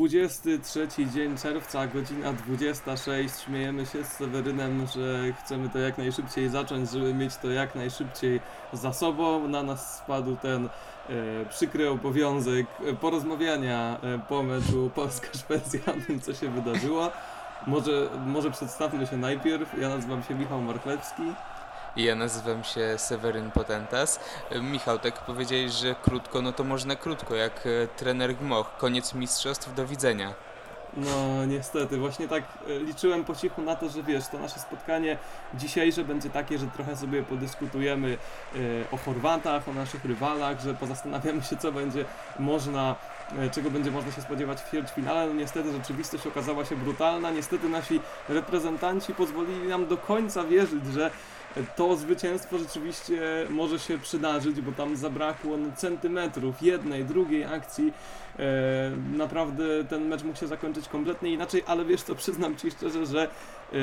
23 dzień czerwca, godzina 26. Śmiejemy się z Sewerynem, że chcemy to jak najszybciej zacząć, żeby mieć to jak najszybciej za sobą. Na nas spadł ten e, przykry obowiązek porozmawiania e, po meczu Polska-Szwecja o tym, co się wydarzyło. Może, może przedstawmy się najpierw. Ja nazywam się Michał Marchlewski. Ja nazywam się Seweryn Potentas. Michał, tak powiedziałeś, że krótko, no to można krótko, jak e, trener Gmoch. Koniec mistrzostw, do widzenia. No niestety, właśnie tak e, liczyłem po cichu na to, że wiesz, to nasze spotkanie dzisiejsze będzie takie, że trochę sobie podyskutujemy e, o Chorwatach, o naszych rywalach, że pozastanawiamy się, co będzie można, czego będzie można się spodziewać w ćwierćfinale. No niestety rzeczywistość okazała się brutalna, niestety nasi reprezentanci pozwolili nam do końca wierzyć, że to zwycięstwo rzeczywiście może się przydarzyć, bo tam zabrakło no, centymetrów jednej, drugiej akcji. E, naprawdę ten mecz mógł się zakończyć kompletnie inaczej, ale wiesz co, przyznam Ci szczerze, że e,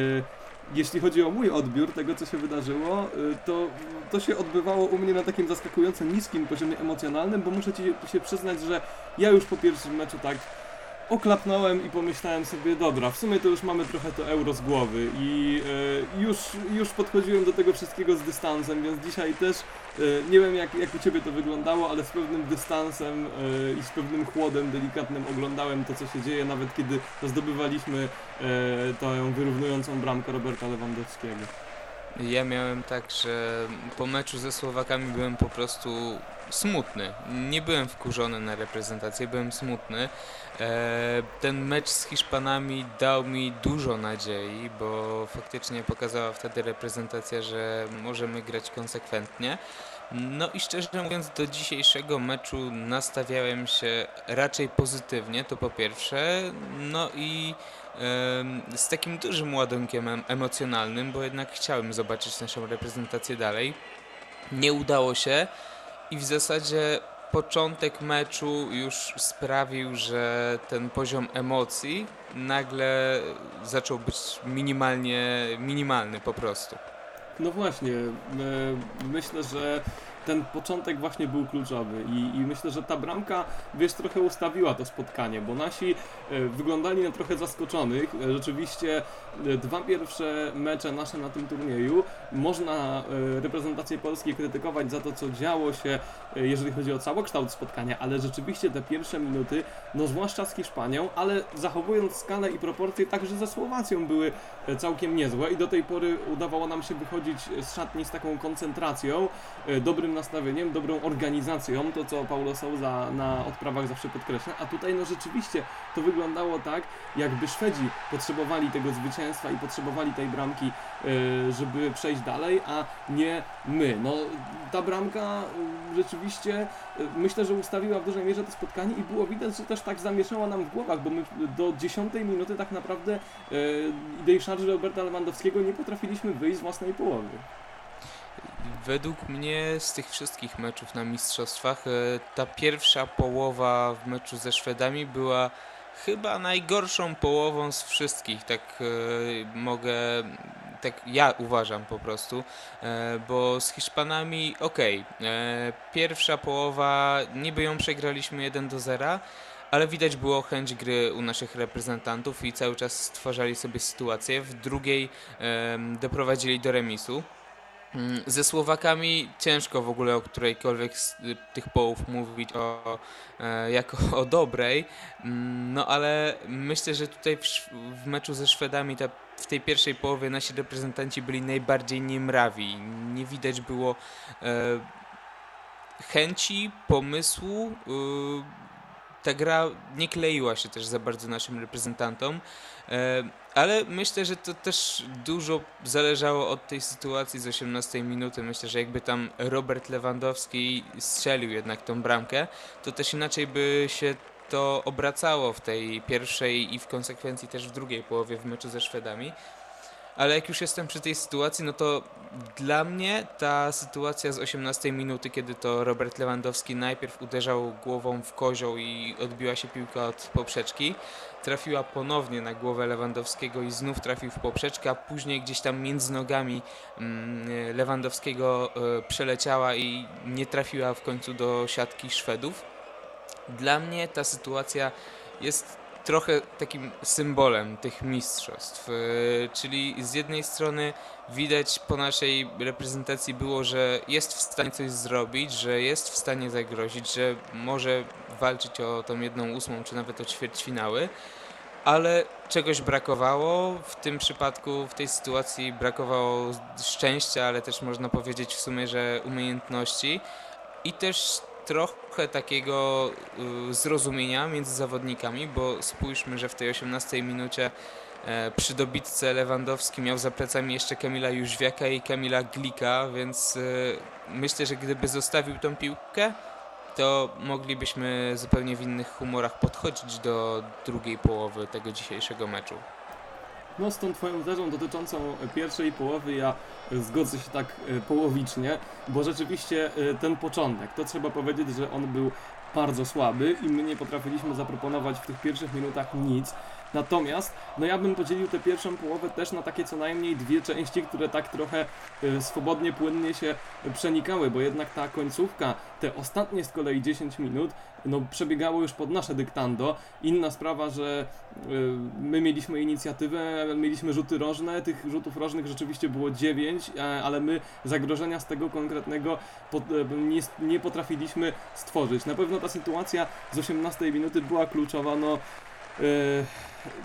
jeśli chodzi o mój odbiór tego, co się wydarzyło, e, to, to się odbywało u mnie na takim zaskakująco niskim poziomie emocjonalnym, bo muszę Ci się przyznać, że ja już po pierwszym meczu tak oklapnąłem i pomyślałem sobie, dobra, w sumie to już mamy trochę to euro z głowy i e, już, już podchodziłem do tego wszystkiego z dystansem, więc dzisiaj też e, nie wiem jak, jak u Ciebie to wyglądało, ale z pewnym dystansem e, i z pewnym chłodem delikatnym oglądałem to, co się dzieje, nawet kiedy zdobywaliśmy e, tę wyrównującą bramkę Roberta Lewandowskiego. Ja miałem tak, że po meczu ze Słowakami byłem po prostu smutny. Nie byłem wkurzony na reprezentację, byłem smutny. E, ten mecz z Hiszpanami dał mi dużo nadziei, bo faktycznie pokazała wtedy reprezentacja, że możemy grać konsekwentnie. No i szczerze mówiąc, do dzisiejszego meczu nastawiałem się raczej pozytywnie, to po pierwsze. No i z takim dużym ładunkiem emocjonalnym, bo jednak chciałem zobaczyć naszą reprezentację dalej. Nie udało się i w zasadzie początek meczu już sprawił, że ten poziom emocji nagle zaczął być minimalnie minimalny po prostu. No właśnie, myślę, że ten początek właśnie był kluczowy i, i, myślę, że ta bramka, wiesz, trochę ustawiła to spotkanie, bo nasi e, wyglądali na trochę zaskoczonych. E, rzeczywiście e, dwa pierwsze mecze nasze na tym turnieju, można reprezentację Polski krytykować za to, co działo się, jeżeli chodzi o całokształt spotkania, ale rzeczywiście te pierwsze minuty, no zwłaszcza z Hiszpanią, ale zachowując skalę i proporcje, także ze Słowacją były całkiem niezłe i do tej pory udawało nam się wychodzić z szatni z taką koncentracją, dobrym nastawieniem, dobrą organizacją, to co Paulo Souza na odprawach zawsze podkreśla, a tutaj no rzeczywiście to wyglądało tak, jakby Szwedzi potrzebowali tego zwycięstwa i potrzebowali tej bramki, e, żeby przejść dalej, a nie my. No ta bramka e, rzeczywiście e, myślę, że ustawiła w dużej mierze to spotkanie i było widać, że też tak zamieszała nam w głowach, bo my do dziesiątej minuty tak naprawdę idei szarży Roberta Lewandowskiego nie potrafiliśmy wyjść z własnej połowy. Według mnie z tych wszystkich meczów na mistrzostwach ta pierwsza połowa w meczu ze Szwedami była chyba najgorszą połową z wszystkich, tak mogę, tak ja uważam po prostu, e, bo z Hiszpanami ok, pierwsza połowa niby ją przegraliśmy 1 do 0, ale widać było chęć gry u naszych reprezentantów i cały czas stwarzali sobie sytuację. W drugiej doprowadzili do remisu. Mm, ze Słowakami ciężko w ogóle o którejkolwiek z y, tych połów mówić o, e, jako o dobrej, mm, no ale myślę, że tutaj w, w meczu ze Szwedami ta, w tej pierwszej połowie nasi reprezentanci byli najbardziej niemrawi. Nie widać było e, chęci, pomysłu. E, ta gra nie kleiła się też za bardzo naszym reprezentantom. E, ale myślę, że to też dużo zależało od tej sytuacji z 18 minuty. Myślę, że jakby tam Robert Lewandowski strzelił jednak tą bramkę, to też inaczej by się to obracało w tej pierwszej i w konsekwencji też w drugiej połowie w meczu ze Szwedami. Ale jak już jestem przy tej sytuacji, no to dla mnie ta sytuacja z 18 minuty, kiedy to Robert Lewandowski najpierw uderzał głową w kozioł i odbiła się piłka od poprzeczki, trafiła ponownie na głowę Lewandowskiego i znów trafił w poprzeczkę, a później gdzieś tam między nogami mm, Lewandowskiego e, przeleciała i nie trafiła w końcu do siatki Szwedów. Dla mnie ta sytuacja jest trochę takim symbolem tych mistrzostw. E, czyli z jednej strony widać po naszej reprezentacji było, że jest w stanie coś zrobić, że jest w stanie zagrozić, że może walczyć o tą jedną ósmą, czy nawet o ćwierćfinały, ale czegoś brakowało. W tym przypadku, w tej sytuacji brakowało szczęścia, ale też można powiedzieć w sumie, że umiejętności i też trochę takiego y, zrozumienia między zawodnikami, bo spójrzmy, że w tej 18 minucie e, przy dobitce Lewandowski miał za plecami jeszcze Kamila Jóźwiaka i Kamila Glika, więc y, myślę, że gdyby zostawił tą piłkę, to moglibyśmy zupełnie w innych humorach podchodzić do drugiej połowy tego dzisiejszego meczu. No z tą twoją tezą dotyczącą pierwszej połowy ja zgodzę się tak e, połowicznie, bo rzeczywiście e, ten początek, to trzeba powiedzieć, że on był bardzo słaby i my nie potrafiliśmy zaproponować w tych pierwszych minutach nic. Natomiast, no ja bym podzielił tę pierwszą połowę też na takie co najmniej dwie części, które tak trochę y, swobodnie, płynnie się przenikały, bo jednak ta końcówka, te ostatnie z kolei 10 minut, no przebiegało już pod nasze dyktando. Inna sprawa, że y, my mieliśmy inicjatywę, mieliśmy rzuty rożne, tych rzutów rożnych rzeczywiście było 9, e, ale my zagrożenia z tego konkretnego e, nie, potrafiliśmy stworzyć. Na pewno ta sytuacja z 18 minuty była kluczowa, no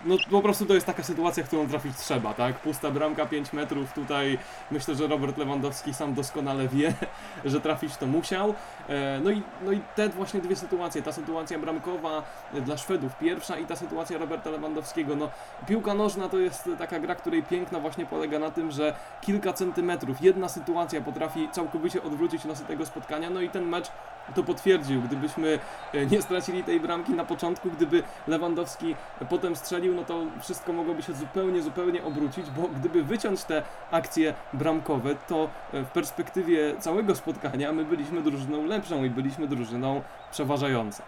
no po prostu to jest taka sytuacja, którą trafić trzeba, tak? Pusta bramka 5 metrów, tutaj myślę, że Robert Lewandowski sam doskonale wie, że trafić to musiał. Yy, no i, no i te właśnie dwie sytuacje, ta sytuacja bramkowa dla Szwedów pierwsza i ta sytuacja Roberta Lewandowskiego. No piłka nożna to jest taka gra, której piękna właśnie polega na tym, że kilka centymetrów, jedna sytuacja potrafi całkowicie odwrócić losy tego spotkania, no i ten mecz to potwierdził. Gdybyśmy e, nie stracili tej bramki na początku, gdyby Lewandowski potem strzelił, no to wszystko mogłoby się zupełnie, zupełnie obrócić, bo gdyby wyciąć te akcje bramkowe, to e, w perspektywie całego spotkania my byliśmy drużyną lepszą i byliśmy drużyną przeważającą.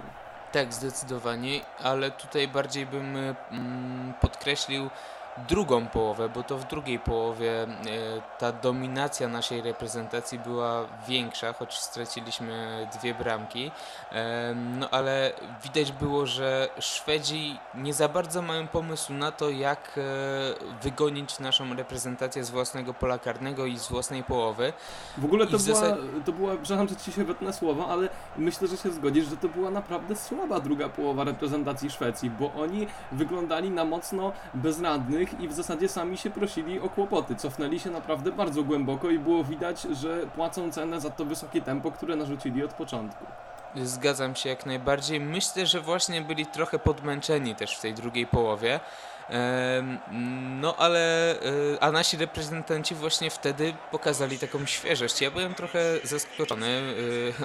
Tak, zdecydowanie, ale tutaj bardziej bym mm, podkreślił drugą połowę, bo to w drugiej połowie e, ta dominacja naszej reprezentacji była większa, choć straciliśmy dwie bramki. No ale widać było, że Szwedzi nie za bardzo mają pomysł na to, jak e, wygonić naszą reprezentację z własnego pola karnego i z własnej połowy. W ogóle to, była, zasad... to była, przepraszam, że ci się wetnę słowa, ale myślę, że się zgodzisz, że to była naprawdę słaba druga połowa reprezentacji Szwecji, bo oni wyglądali na mocno bezradnych i w zasadzie sami się prosili o kłopoty. Cofnęli się naprawdę bardzo głęboko i było widać, że płacą cenę za to wysokie tempo, które narzucili od początku. Zgadzam się jak najbardziej. Myślę, że właśnie byli trochę podmęczeni też w tej drugiej połowie. No ale e, a nasi reprezentanci właśnie wtedy pokazali taką świeżość. Ja byłem trochę zaskoczony.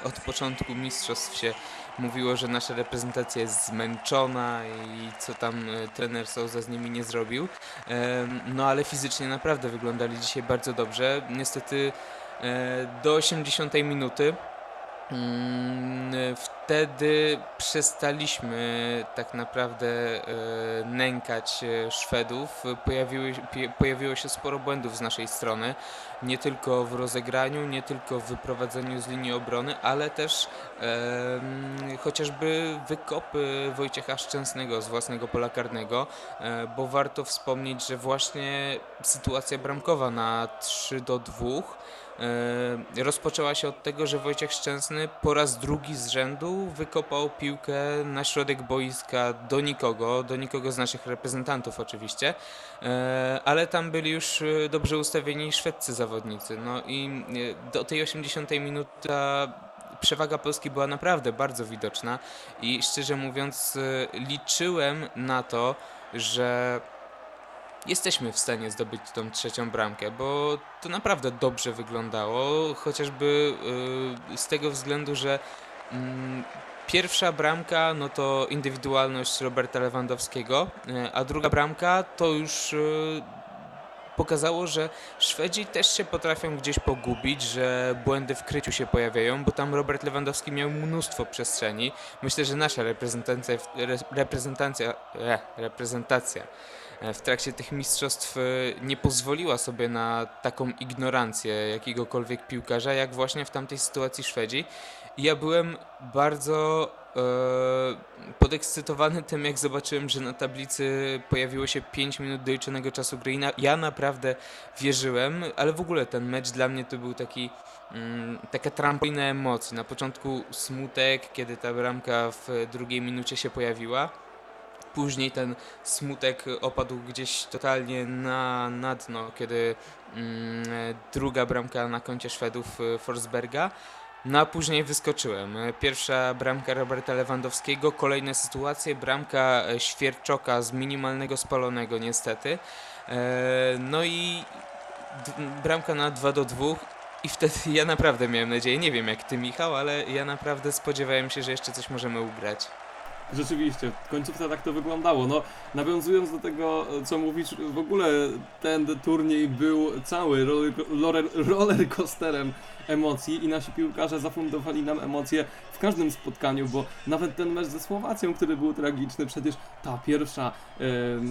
E, od początku mistrzostw się mówiło, że nasza reprezentacja jest zmęczona i co tam e, trener Souza z nimi nie zrobił. No ale fizycznie naprawdę wyglądali dzisiaj bardzo dobrze. Niestety do 80 minuty Mm, wtedy przestaliśmy tak naprawdę e, nękać e, Szwedów. Pojawiły, pojawiło się sporo błędów z naszej strony, nie tylko w rozegraniu, nie tylko w wyprowadzeniu z linii obrony, ale też e, chociażby wykopy Wojciecha Szczęsnego z własnego pola karnego, e, bo warto wspomnieć, że właśnie sytuacja bramkowa na 3 do 2 E, rozpoczęła się od tego, że Wojciech Szczęsny po raz drugi z rzędu wykopał piłkę na środek boiska do nikogo, do nikogo z naszych reprezentantów oczywiście, e, ale tam byli już dobrze ustawieni szwedzcy zawodnicy. No i do tej 80 minuty przewaga Polski była naprawdę bardzo widoczna i szczerze mówiąc liczyłem na to, że jesteśmy w stanie zdobyć tą trzecią bramkę, bo to naprawdę dobrze wyglądało, chociażby yy, z tego względu, że yy, pierwsza bramka no to indywidualność Roberta Lewandowskiego, yy, a druga bramka to już pokazało, że Szwedzi też się potrafią gdzieś pogubić, że błędy w kryciu się pojawiają, bo tam Robert Lewandowski miał mnóstwo przestrzeni. Myślę, że nasza reprezentacja, reprezentacja, e, reprezentacja w trakcie tych mistrzostw e, nie pozwoliła sobie na taką ignorancję jakiegokolwiek piłkarza, jak właśnie w tamtej sytuacji Szwedzi. I ja byłem bardzo e, podekscytowany tym, jak zobaczyłem, że na tablicy pojawiło się 5 minut doliczonego czasu gry. Na, ja naprawdę wierzyłem, ale w ogóle ten mecz dla mnie to był taki mm, taka trampolina emocji. Na początku smutek, kiedy ta bramka w drugiej minucie się pojawiła Później ten smutek opadł gdzieś totalnie na, na dno, kiedy mm, druga bramka na koncie Szwedów y, Forsberga. No a później wyskoczyłem. Pierwsza bramka Roberta Lewandowskiego, kolejne sytuacje, bramka e, Świerczoka z minimalnego spalonego niestety. E, no i bramka na 2 do 2 i wtedy ja naprawdę miałem nadzieję, nie wiem jak ty Michał, ale ja naprawdę spodziewałem się, że jeszcze coś możemy ugrać. Rzeczywiście, w końcówce tak to wyglądało. No, nawiązując do tego, co mówisz, w ogóle ten turniej był cały roller, roller coasterem emocji i nasi piłkarze zafundowali nam emocje w każdym spotkaniu, bo nawet ten mecz ze Słowacją, który był tragiczny, przecież ta pierwsza e,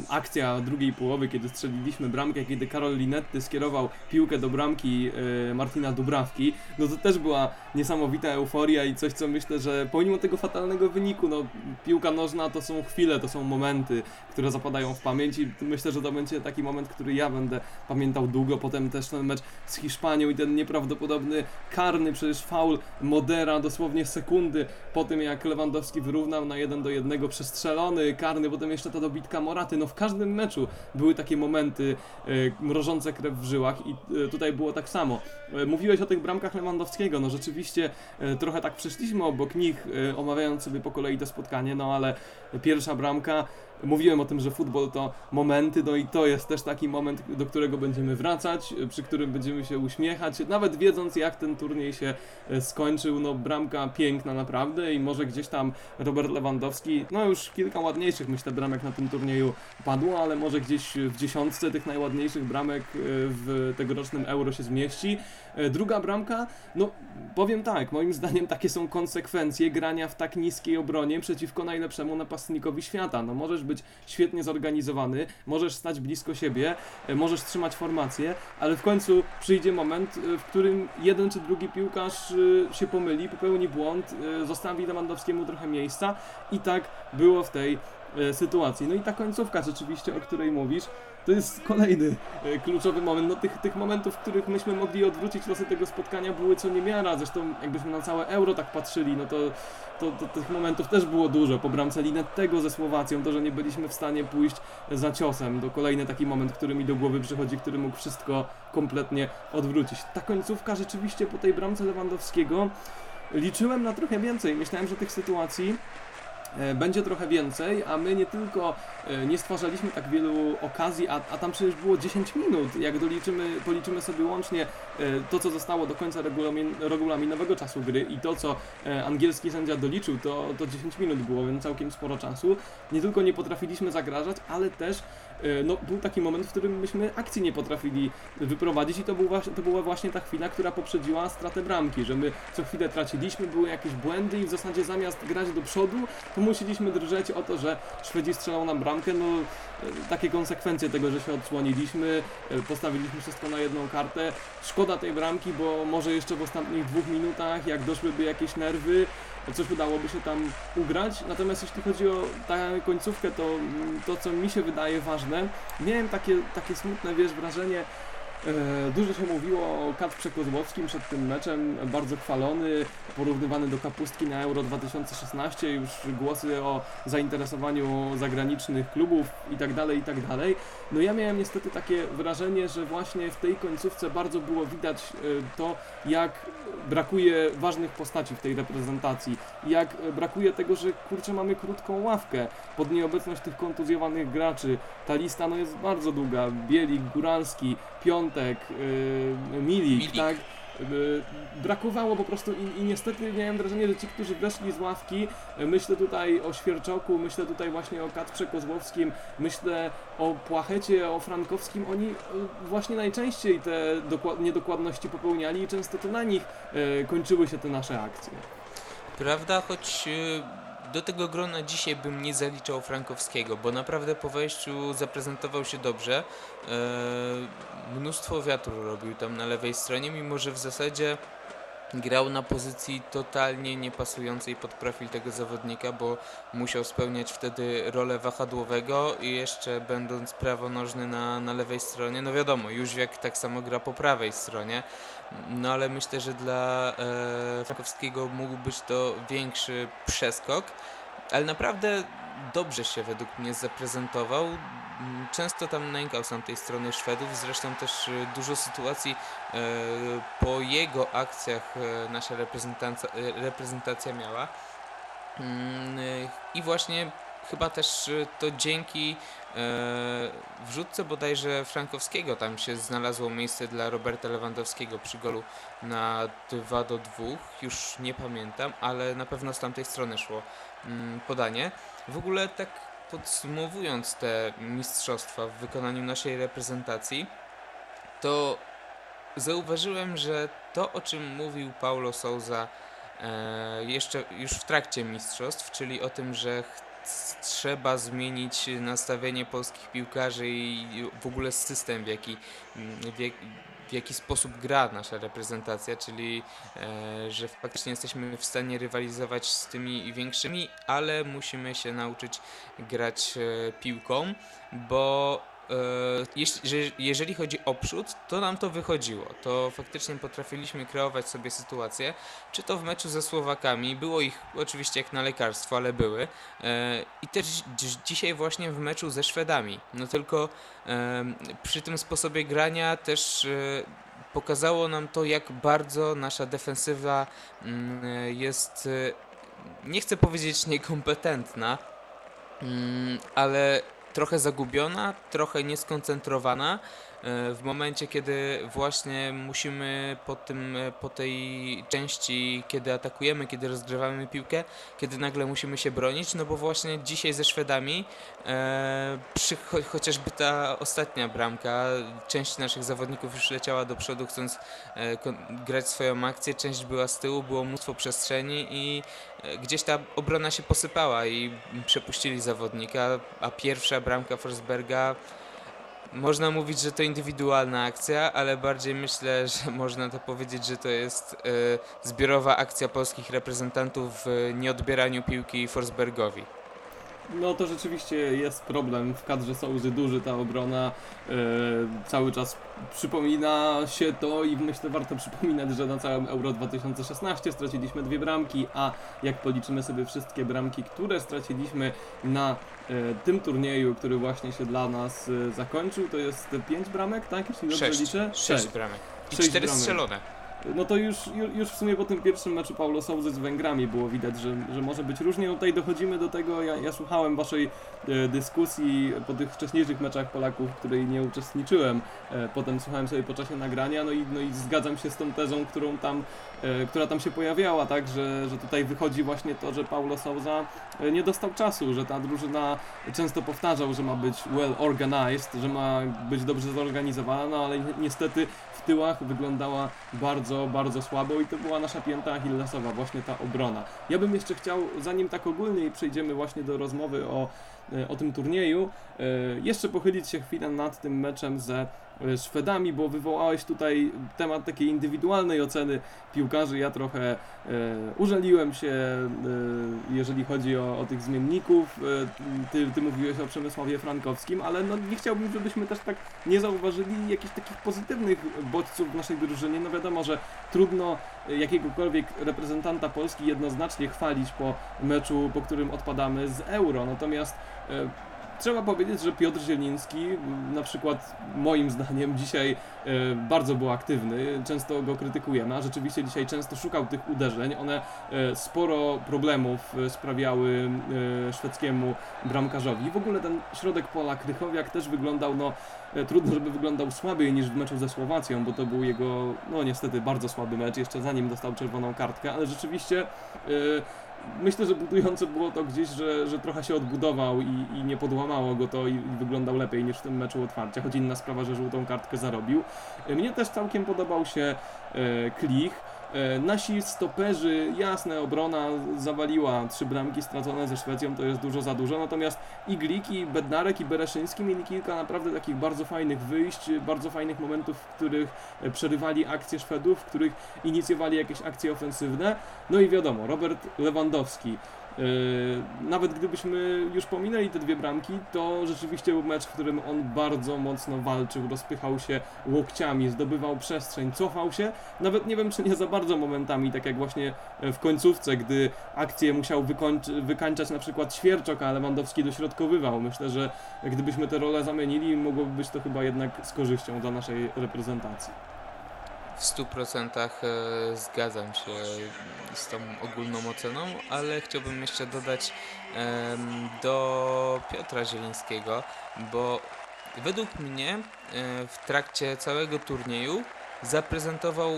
akcja drugiej połowy, kiedy strzeliliśmy bramkę, kiedy Karol Linetty skierował piłkę do bramki e, Martina Dubrawki, no to też była niesamowita euforia i coś, co myślę, że pomimo tego fatalnego wyniku, no piłka nożna to są chwile, to są momenty, które zapadają w pamięć i myślę, że to będzie taki moment, który ja będę pamiętał długo. Potem też ten mecz z Hiszpanią i ten nieprawdopodobny karny, przecież faul Modera dosłownie sekundy po tym, jak Lewandowski wyrównał na 1 do 1, przestrzelony karny, potem jeszcze ta dobitka Moraty. No w każdym meczu były takie momenty e, mrożące krew w żyłach i e, tutaj było tak samo. E, mówiłeś o tych bramkach Lewandowskiego, no rzeczywiście trochę tak przeszliśmy obok nich, omawiając sobie po kolei to spotkanie, no ale pierwsza bramka Mówiłem o tym, że futbol to momenty, no i to jest też taki moment, do którego będziemy wracać, przy którym będziemy się uśmiechać, nawet wiedząc jak ten turniej się e, skończył, no bramka piękna naprawdę i może gdzieś tam Robert Lewandowski, no już kilka ładniejszych myślę bramek na tym turnieju padło, ale może gdzieś w dziesiątce tych najładniejszych bramek e, w tegorocznym Euro się zmieści. E, druga bramka, no powiem tak, moim zdaniem takie są konsekwencje grania w tak niskiej obronie przeciwko najlepszemu napastnikowi świata. No możesz być świetnie zorganizowany, możesz stać blisko siebie, e, możesz trzymać formację, ale w końcu przyjdzie moment, e, w którym jeden czy drugi piłkarz się pomyli, popełni błąd, zostawi Lewandowskiemu trochę miejsca i tak było w tej sytuacji. No i ta końcówka rzeczywiście, o której mówisz, to jest kolejny e, kluczowy moment. No, tych, tych momentów, w których myśmy mogli odwrócić losy tego spotkania były co niemiara. Zresztą jakbyśmy na całe euro tak patrzyli, no to, to, to tych momentów też było dużo. Po bramce Linettego ze Słowacją, to, że nie byliśmy w stanie pójść za ciosem. To kolejny taki moment, który mi do głowy przychodzi, który mógł wszystko kompletnie odwrócić. Ta końcówka rzeczywiście po tej bramce Lewandowskiego liczyłem na trochę więcej. Myślałem, że tych sytuacji będzie trochę więcej, a my nie tylko e, nie stwarzaliśmy tak wielu okazji, a, a tam przecież było 10 minut. Jak doliczymy, policzymy sobie łącznie e, to, co zostało do końca regulamin, regulaminowego czasu gry i to, co angielski sędzia doliczył, to, to 10 minut było, więc całkiem sporo czasu. Nie tylko nie potrafiliśmy zagrażać, ale też no, był taki moment, w którym myśmy akcji nie potrafili wyprowadzić i to, był, to była właśnie ta chwila, która poprzedziła stratę bramki, że my co chwilę traciliśmy, były jakieś błędy i w zasadzie zamiast grać do przodu, to musieliśmy drżeć o to, że Szwedzi strzelą nam bramkę. No, e, takie konsekwencje tego, że się odsłoniliśmy, e, postawiliśmy wszystko na jedną kartę. Szkoda tej bramki, bo może jeszcze w ostatnich dwóch minutach, jak doszłyby jakieś nerwy, coś udałoby się tam ugrać. Natomiast jeśli chodzi o tę końcówkę, to to, co mi się wydaje ważne, miałem takie, takie smutne, wiesz, wrażenie, dużo się mówiło o Kacprze Kozłowskim przed tym meczem, bardzo chwalony, porównywany do Kapustki na Euro 2016, już głosy o zainteresowaniu zagranicznych klubów itd., tak itd. Tak no ja miałem niestety takie wrażenie, że właśnie w tej końcówce bardzo było widać e, to, jak brakuje ważnych postaci w tej reprezentacji, jak brakuje tego, że kurczę mamy krótką ławkę pod nieobecność tych kontuzjowanych graczy. Ta lista no jest bardzo długa, Bielik, Góralski, Piątek, yy, Milik, Milik, tak? brakowało po prostu i, i niestety miałem wrażenie, że ci, którzy weszli z ławki, myślę tutaj o Świerczoku, myślę tutaj właśnie o Kacprze Kozłowskim, myślę o Płachecie, o Frankowskim, oni właśnie najczęściej te niedokładności popełniali i często to na nich kończyły się te nasze akcje. Prawda, choć do tego grona dzisiaj bym nie zaliczał Frankowskiego, bo naprawdę po wejściu zaprezentował się dobrze. E, mnóstwo wiatru robił tam na lewej stronie, mimo że w zasadzie grał na pozycji totalnie niepasującej pod profil tego zawodnika, bo musiał spełniać wtedy rolę wahadłowego i jeszcze będąc prawonożny na, na lewej stronie, no wiadomo, Jóźwiak tak samo gra po prawej stronie, no ale myślę, że dla e, Frankowskiego mógł być to większy przeskok, ale naprawdę dobrze się według mnie zaprezentował. Często tam nękał z tamtej strony Szwedów, zresztą też e, dużo sytuacji e, po jego akcjach e, nasza reprezentacja, reprezentacja miała. Mm, I właśnie chyba też to dzięki wrzutce bodajże Frankowskiego tam się znalazło miejsce dla Roberta Lewandowskiego przy golu na 2 do 2. Już nie pamiętam, ale na pewno z tamtej strony szło mm, podanie. W ogóle tak podsumowując te mistrzostwa w wykonaniu naszej reprezentacji, to zauważyłem, że to o czym mówił Paulo Souza e, jeszcze już w trakcie mistrzostw, czyli o tym, że trzeba zmienić nastawienie polskich piłkarzy i w ogóle system, w jaki, w jaki w jaki sposób gra nasza reprezentacja, czyli e, że faktycznie jesteśmy w stanie rywalizować z tymi większymi, ale musimy się nauczyć grać e, piłką, bo E, jeżeli chodzi o przód, to nam to wychodziło. To faktycznie potrafiliśmy kreować sobie sytuację, czy to w meczu ze Słowakami, było ich oczywiście jak na lekarstwo, ale były. E, I też dzisiaj właśnie w meczu ze Szwedami. No tylko przy tym sposobie grania też e, pokazało nam to, jak bardzo nasza defensywa mm, jest, nie chcę powiedzieć niekompetentna, mm, ale trochę zagubiona, trochę nieskoncentrowana w momencie, kiedy właśnie musimy po, tym, e, po tej części, kiedy atakujemy, kiedy rozgrywamy piłkę, kiedy nagle musimy się bronić, no bo właśnie dzisiaj ze Szwedami e, przy, cho, chociażby ta ostatnia bramka, część naszych zawodników już leciała do przodu chcąc e, grać swoją akcję, część była z tyłu, było mnóstwo przestrzeni i e, gdzieś ta obrona się posypała i przepuścili zawodnika, a pierwsza bramka Forsberga można mówić, że to indywidualna akcja, ale bardziej myślę, że można to powiedzieć, że to jest y, zbiorowa akcja polskich reprezentantów w nieodbieraniu piłki Forsbergowi. No to rzeczywiście jest problem w kadrze Sołzy duży ta obrona. E, cały czas przypomina się to i myślę warto przypominać, że na całym Euro 2016 straciliśmy dwie bramki, a jak policzymy sobie wszystkie bramki, które straciliśmy na e, tym turnieju, który właśnie się dla nas e, zakończył, to jest pięć bramek, tak? Jeśli dobrze Sześć. liczę? Sześć bramek. I Sześć cztery bramek. strzelone no to już, już w sumie po tym pierwszym meczu Paulo Souzy z Węgrami było widać, że, że może być różnie. No tutaj dochodzimy do tego, ja, ja słuchałem waszej e, dyskusji po tych wcześniejszych meczach Polaków, w której nie uczestniczyłem. E, potem słuchałem sobie po czasie nagrania, no i, no i zgadzam się z tą tezą, którą tam, e, która tam się pojawiała, tak, że, że tutaj wychodzi właśnie to, że Paulo Souza nie dostał czasu, że ta drużyna często powtarzał, że ma być well organized, że ma być dobrze zorganizowana, no ale niestety tyłach wyglądała bardzo, bardzo słabo i to była nasza pięta achillesowa, właśnie ta obrona. Ja bym jeszcze chciał, zanim tak ogólnie przejdziemy właśnie do rozmowy o, e, o tym turnieju, e, jeszcze pochylić się chwilę nad tym meczem ze Szwedami, bo wywołałeś tutaj temat takiej indywidualnej oceny piłkarzy. Ja trochę e, użaliłem się, e, jeżeli chodzi o, o tych zmienników. E, ty, ty mówiłeś o Przemysławie Frankowskim, ale no, nie chciałbym, żebyśmy też tak nie zauważyli jakichś takich pozytywnych bodźców w naszej drużynie. No wiadomo, że trudno jakiegokolwiek reprezentanta Polski jednoznacznie chwalić po meczu, po którym odpadamy z Euro. Natomiast e, trzeba powiedzieć, że Piotr Zieliński na przykład moim zdaniem dzisiaj e, bardzo był aktywny, często go krytykujemy, a rzeczywiście dzisiaj często szukał tych uderzeń. One e, sporo problemów e, sprawiały szwedzkiemu bramkarzowi. W ogóle ten środek pola Krychowiak też wyglądał, no trudno, żeby wyglądał słabiej niż w meczu ze Słowacją, bo to był jego, no niestety bardzo słaby mecz, jeszcze zanim dostał czerwoną kartkę, ale rzeczywiście myślę, że budujące było to gdzieś, że, że trochę się odbudował i, i nie podłamało go to i, wyglądał lepiej niż w tym meczu otwarcia, choć inna sprawa, że żółtą kartkę zarobił. Mnie też całkiem podobał się e, Klich. E, nasi stoperzy, jasne, obrona zawaliła trzy bramki stracone ze Szwecją, to jest dużo za dużo, natomiast i Glik, i Bednarek, i Bereszyński mieli kilka naprawdę takich bardzo fajnych wyjść, bardzo fajnych momentów, w których e, przerywali akcje Szwedów, w których inicjowali jakieś akcje ofensywne. No i wiadomo, Robert Lewandowski nawet gdybyśmy już pominęli te dwie bramki, to rzeczywiście był mecz, w którym on bardzo mocno walczył, rozpychał się łokciami, zdobywał przestrzeń, cofał się. Nawet nie wiem, czy nie za bardzo momentami, tak jak właśnie w końcówce, gdy akcję musiał wykańczać na przykład Świerczok, a Lewandowski dośrodkowywał. Myślę, że gdybyśmy te role zamienili, mogłoby być to chyba jednak z korzyścią dla naszej reprezentacji. W 100% e, zgadzam się z tą ogólną oceną, ale chciałbym jeszcze dodać do Piotra Zielińskiego, bo według mnie e, w trakcie całego turnieju zaprezentował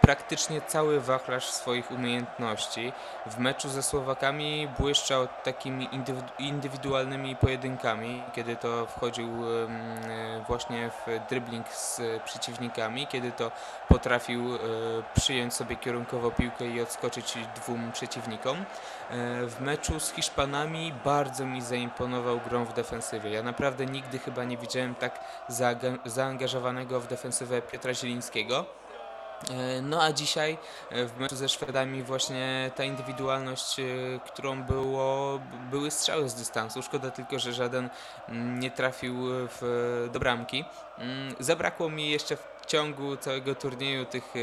praktycznie cały wachlarz swoich umiejętności. W meczu ze Słowakami błyszczał takimi indywidualnymi pojedynkami, kiedy to wchodził właśnie w dribbling z przeciwnikami, kiedy to potrafił e, przyjąć sobie kierunkowo piłkę i odskoczyć dwóm przeciwnikom. E, w meczu z Hiszpanami bardzo mi zaimponował grą w defensywie. Ja naprawdę nigdy chyba nie widziałem tak zaangażowanego w defensywę Piotra Zielińskiego. E, no a dzisiaj e, w meczu ze Szwedami właśnie ta indywidualność, e, którą było, były strzały z dystansu. Szkoda tylko, że żaden nie trafił w, do bramki. Mm, zabrakło mi jeszcze w ciągu całego turnieju tych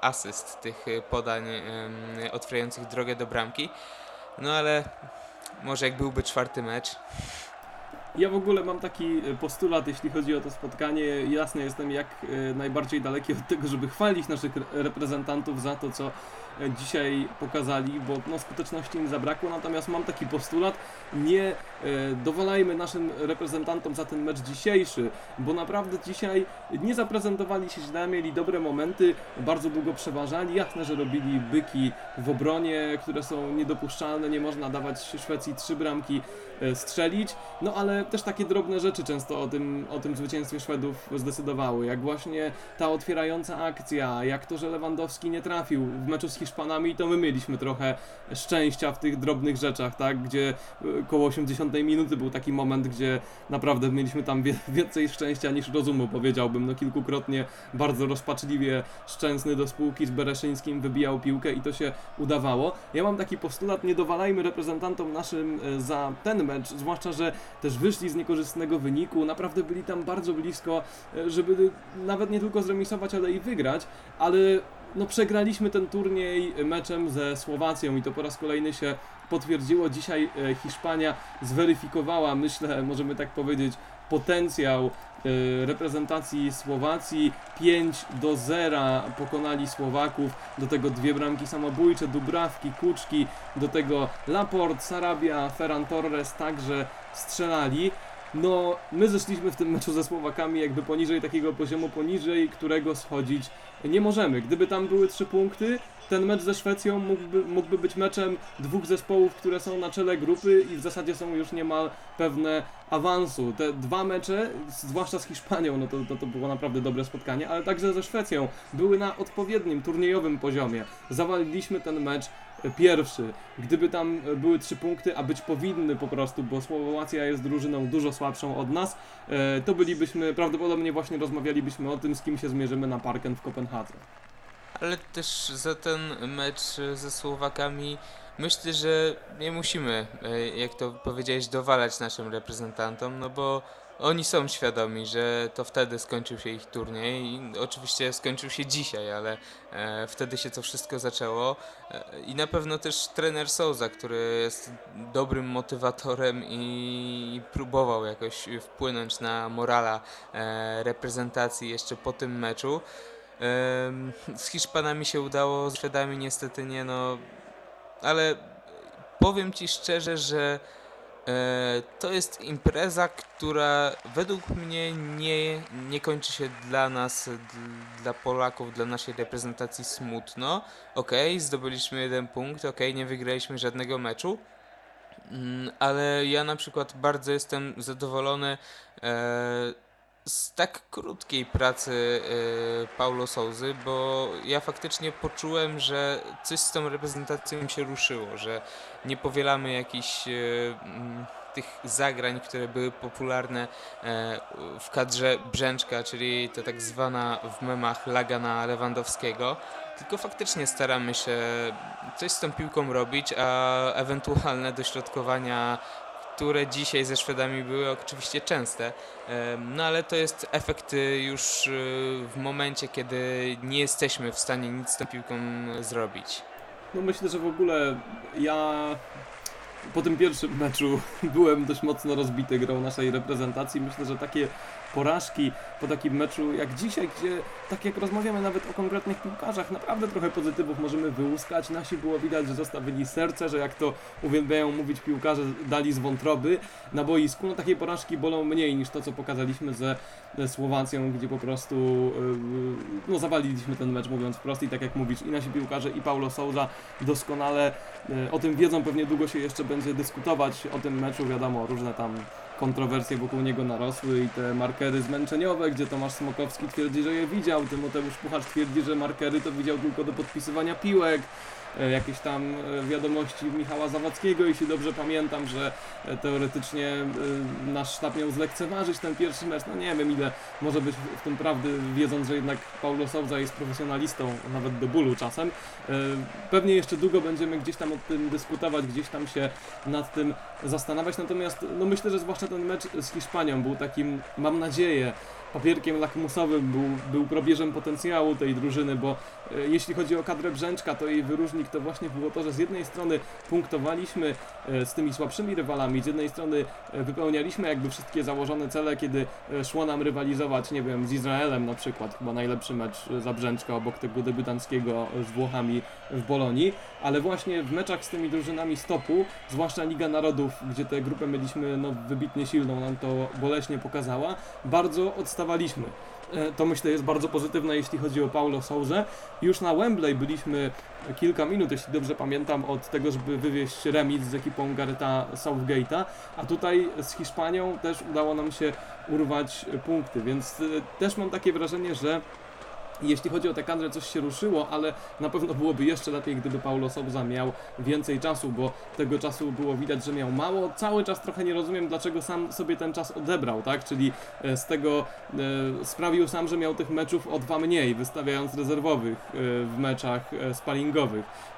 asyst, tych podań otwierających drogę do bramki. No ale może jak byłby czwarty mecz, ja w ogóle mam taki e, postulat, jeśli chodzi o to spotkanie. Jasne jestem jak e, najbardziej daleki od tego, żeby chwalić naszych reprezentantów za to, co dzisiaj pokazali, bo no, skuteczności im zabrakło. Natomiast mam taki postulat, nie dowalajmy naszym reprezentantom za ten mecz dzisiejszy, bo naprawdę dzisiaj nie zaprezentowali się źle, mieli dobre momenty, bardzo długo przeważali. Jasne, że robili byki w obronie, które są niedopuszczalne, nie można dawać Szwecji trzy bramki strzelić, no ale też takie drobne rzeczy często o tym, o tym zwycięstwie Szwedów zdecydowały, jak właśnie ta otwierająca akcja, jak to, że Lewandowski nie trafił w meczu z Hiszpanami, to my mieliśmy trochę szczęścia w tych drobnych rzeczach, tak, gdzie e, koło 80 minuty był taki moment, gdzie naprawdę mieliśmy tam więcej szczęścia niż rozumu, powiedziałbym, no kilkukrotnie bardzo rozpaczliwie Szczęsny do spółki z Bereszyńskim wybijał piłkę i to się udawało. Ja mam taki postulat, nie dowalajmy reprezentantom naszym e, za ten mecz, zwłaszcza, że też wyszli z niekorzystnego wyniku, naprawdę byli tam bardzo blisko, e, żeby nawet nie tylko zremisować, ale i wygrać, ale no przegraliśmy ten turniej meczem ze Słowacją i to po raz kolejny się potwierdziło. Dzisiaj e, Hiszpania zweryfikowała, myślę, możemy tak powiedzieć, potencjał e, reprezentacji Słowacji. 5 do 0 pokonali Słowaków, do tego dwie bramki samobójcze, Dubrawki, Kuczki, do tego Laport, Sarabia, Ferran Torres także strzelali. No, my zeszliśmy w tym meczu ze Słowakami jakby poniżej takiego poziomu, poniżej którego schodzić nie możemy. Gdyby tam były trzy punkty, ten mecz ze Szwecją mógłby, mógłby być meczem dwóch zespołów, które są na czele grupy i w zasadzie są już niemal pewne awansu. Te dwa mecze, zwłaszcza z Hiszpanią, no to, to, to było naprawdę dobre spotkanie, ale także ze Szwecją, były na odpowiednim, turniejowym poziomie. Zawaliliśmy ten mecz pierwszy. Gdyby tam były trzy punkty, a być powinny po prostu, bo Słowacja jest drużyną dużo słabszą od nas, e, to bylibyśmy, prawdopodobnie właśnie rozmawialibyśmy o tym, z kim się zmierzymy na Parken w Kopenhadze ale też za ten mecz ze Słowakami myślę, że nie musimy, e, jak to powiedziałeś, dowalać naszym reprezentantom, no bo oni są świadomi, że to wtedy skończył się ich turniej i oczywiście skończył się dzisiaj, ale e, wtedy się to wszystko zaczęło e, i na pewno też trener Souza, który jest dobrym motywatorem i próbował jakoś wpłynąć na morala e, reprezentacji jeszcze po tym meczu. Z Hiszpanami się udało, z Szwedami niestety nie, no ale powiem Ci szczerze, że to jest impreza, która według mnie nie, nie kończy się dla nas, dla Polaków, dla naszej reprezentacji smutno. Ok, zdobyliśmy jeden punkt, ok, nie wygraliśmy żadnego meczu, mm, ale ja na przykład bardzo jestem zadowolony e, z tak krótkiej pracy y, Paulo Souzy, bo ja faktycznie poczułem, że coś z tą reprezentacją się ruszyło, że nie powielamy jakichś y, tych zagrań, które były popularne e, w kadrze Brzęczka, czyli to tak zwana w memach laga na Lewandowskiego, tylko faktycznie staramy się coś z tą piłką robić, a ewentualne dośrodkowania które dzisiaj ze Szwedami były oczywiście częste, no ale to jest efekt y, już y, w momencie, kiedy nie jesteśmy w stanie nic z tą piłką zrobić. No myślę, że w ogóle ja po tym pierwszym meczu byłem dość mocno rozbity grą naszej reprezentacji. Myślę, że takie porażki po takim meczu jak dzisiaj, gdzie tak jak rozmawiamy nawet o konkretnych piłkarzach, naprawdę trochę pozytywów możemy wyłuskać. Nasi było widać, że zostawili serce, że jak to uwielbiają mówić piłkarze, dali z wątroby na boisku. No takie porażki bolą mniej niż to, co pokazaliśmy ze Słowacją, gdzie po prostu yy, no zawaliliśmy ten mecz, mówiąc wprost i tak jak mówisz, i nasi piłkarze i Paulo Souza doskonale yy, o tym wiedzą, pewnie długo się jeszcze będzie dyskutować o tym meczu, wiadomo, różne tam kontrowersje wokół niego narosły i te markery zmęczeniowe, gdzie Tomasz Smokowski twierdzi, że je widział, Tymoteusz Puchacz twierdzi, że markery to widział tylko do podpisywania piłek. E, jakieś tam e, wiadomości Michała Zawadzkiego, jeśli dobrze pamiętam, że e, teoretycznie nasz sztab miał zlekceważyć ten pierwszy mecz. No nie wiem ile może być w tym prawdy, wiedząc, że jednak Paulo Souza jest profesjonalistą, nawet do bólu czasem. Pewnie jeszcze długo będziemy gdzieś tam o tym dyskutować, gdzieś tam się nad tym zastanawiać, natomiast no myślę, że zwłaszcza ten mecz z Hiszpanią był takim, mam nadzieję, papierkiem lakmusowym, był, był probierzem potencjału tej drużyny, bo e, jeśli chodzi o kadrę Brzęczka, to jej wyróżnik to właśnie było to, że z jednej strony punktowaliśmy e, z tymi słabszymi rywalami, z jednej strony e, wypełnialiśmy jakby wszystkie założone cele, kiedy szło nam rywalizować, nie wiem, z Izraelem na przykład, chyba najlepszy mecz za Brzęczka obok tego debiutanckiego z Włochami w Bolonii, ale właśnie w meczach z tymi drużynami stopu, zwłaszcza Liga Narodów, gdzie tę grupę mieliśmy no, wybitnie silną, nam to boleśnie pokazała, bardzo odstawaliśmy. E, to myślę jest bardzo pozytywne, jeśli chodzi o Paulo Souza. Już na Wembley byliśmy kilka minut, jeśli dobrze pamiętam, od tego, żeby wywieźć remis z ekipą Gareta Southgate'a, a tutaj z Hiszpanią też udało nam się urwać punkty, więc e, też mam takie wrażenie, że jeśli chodzi o tę kadrę, coś się ruszyło, ale na pewno byłoby jeszcze lepiej, gdyby Paulo Souza miał więcej czasu, bo tego czasu było widać, że miał mało. Cały czas trochę nie rozumiem, dlaczego sam sobie ten czas odebrał, tak? Czyli e, z tego e, sprawił sam, że miał tych meczów o dwa mniej, wystawiając rezerwowych e, w meczach e.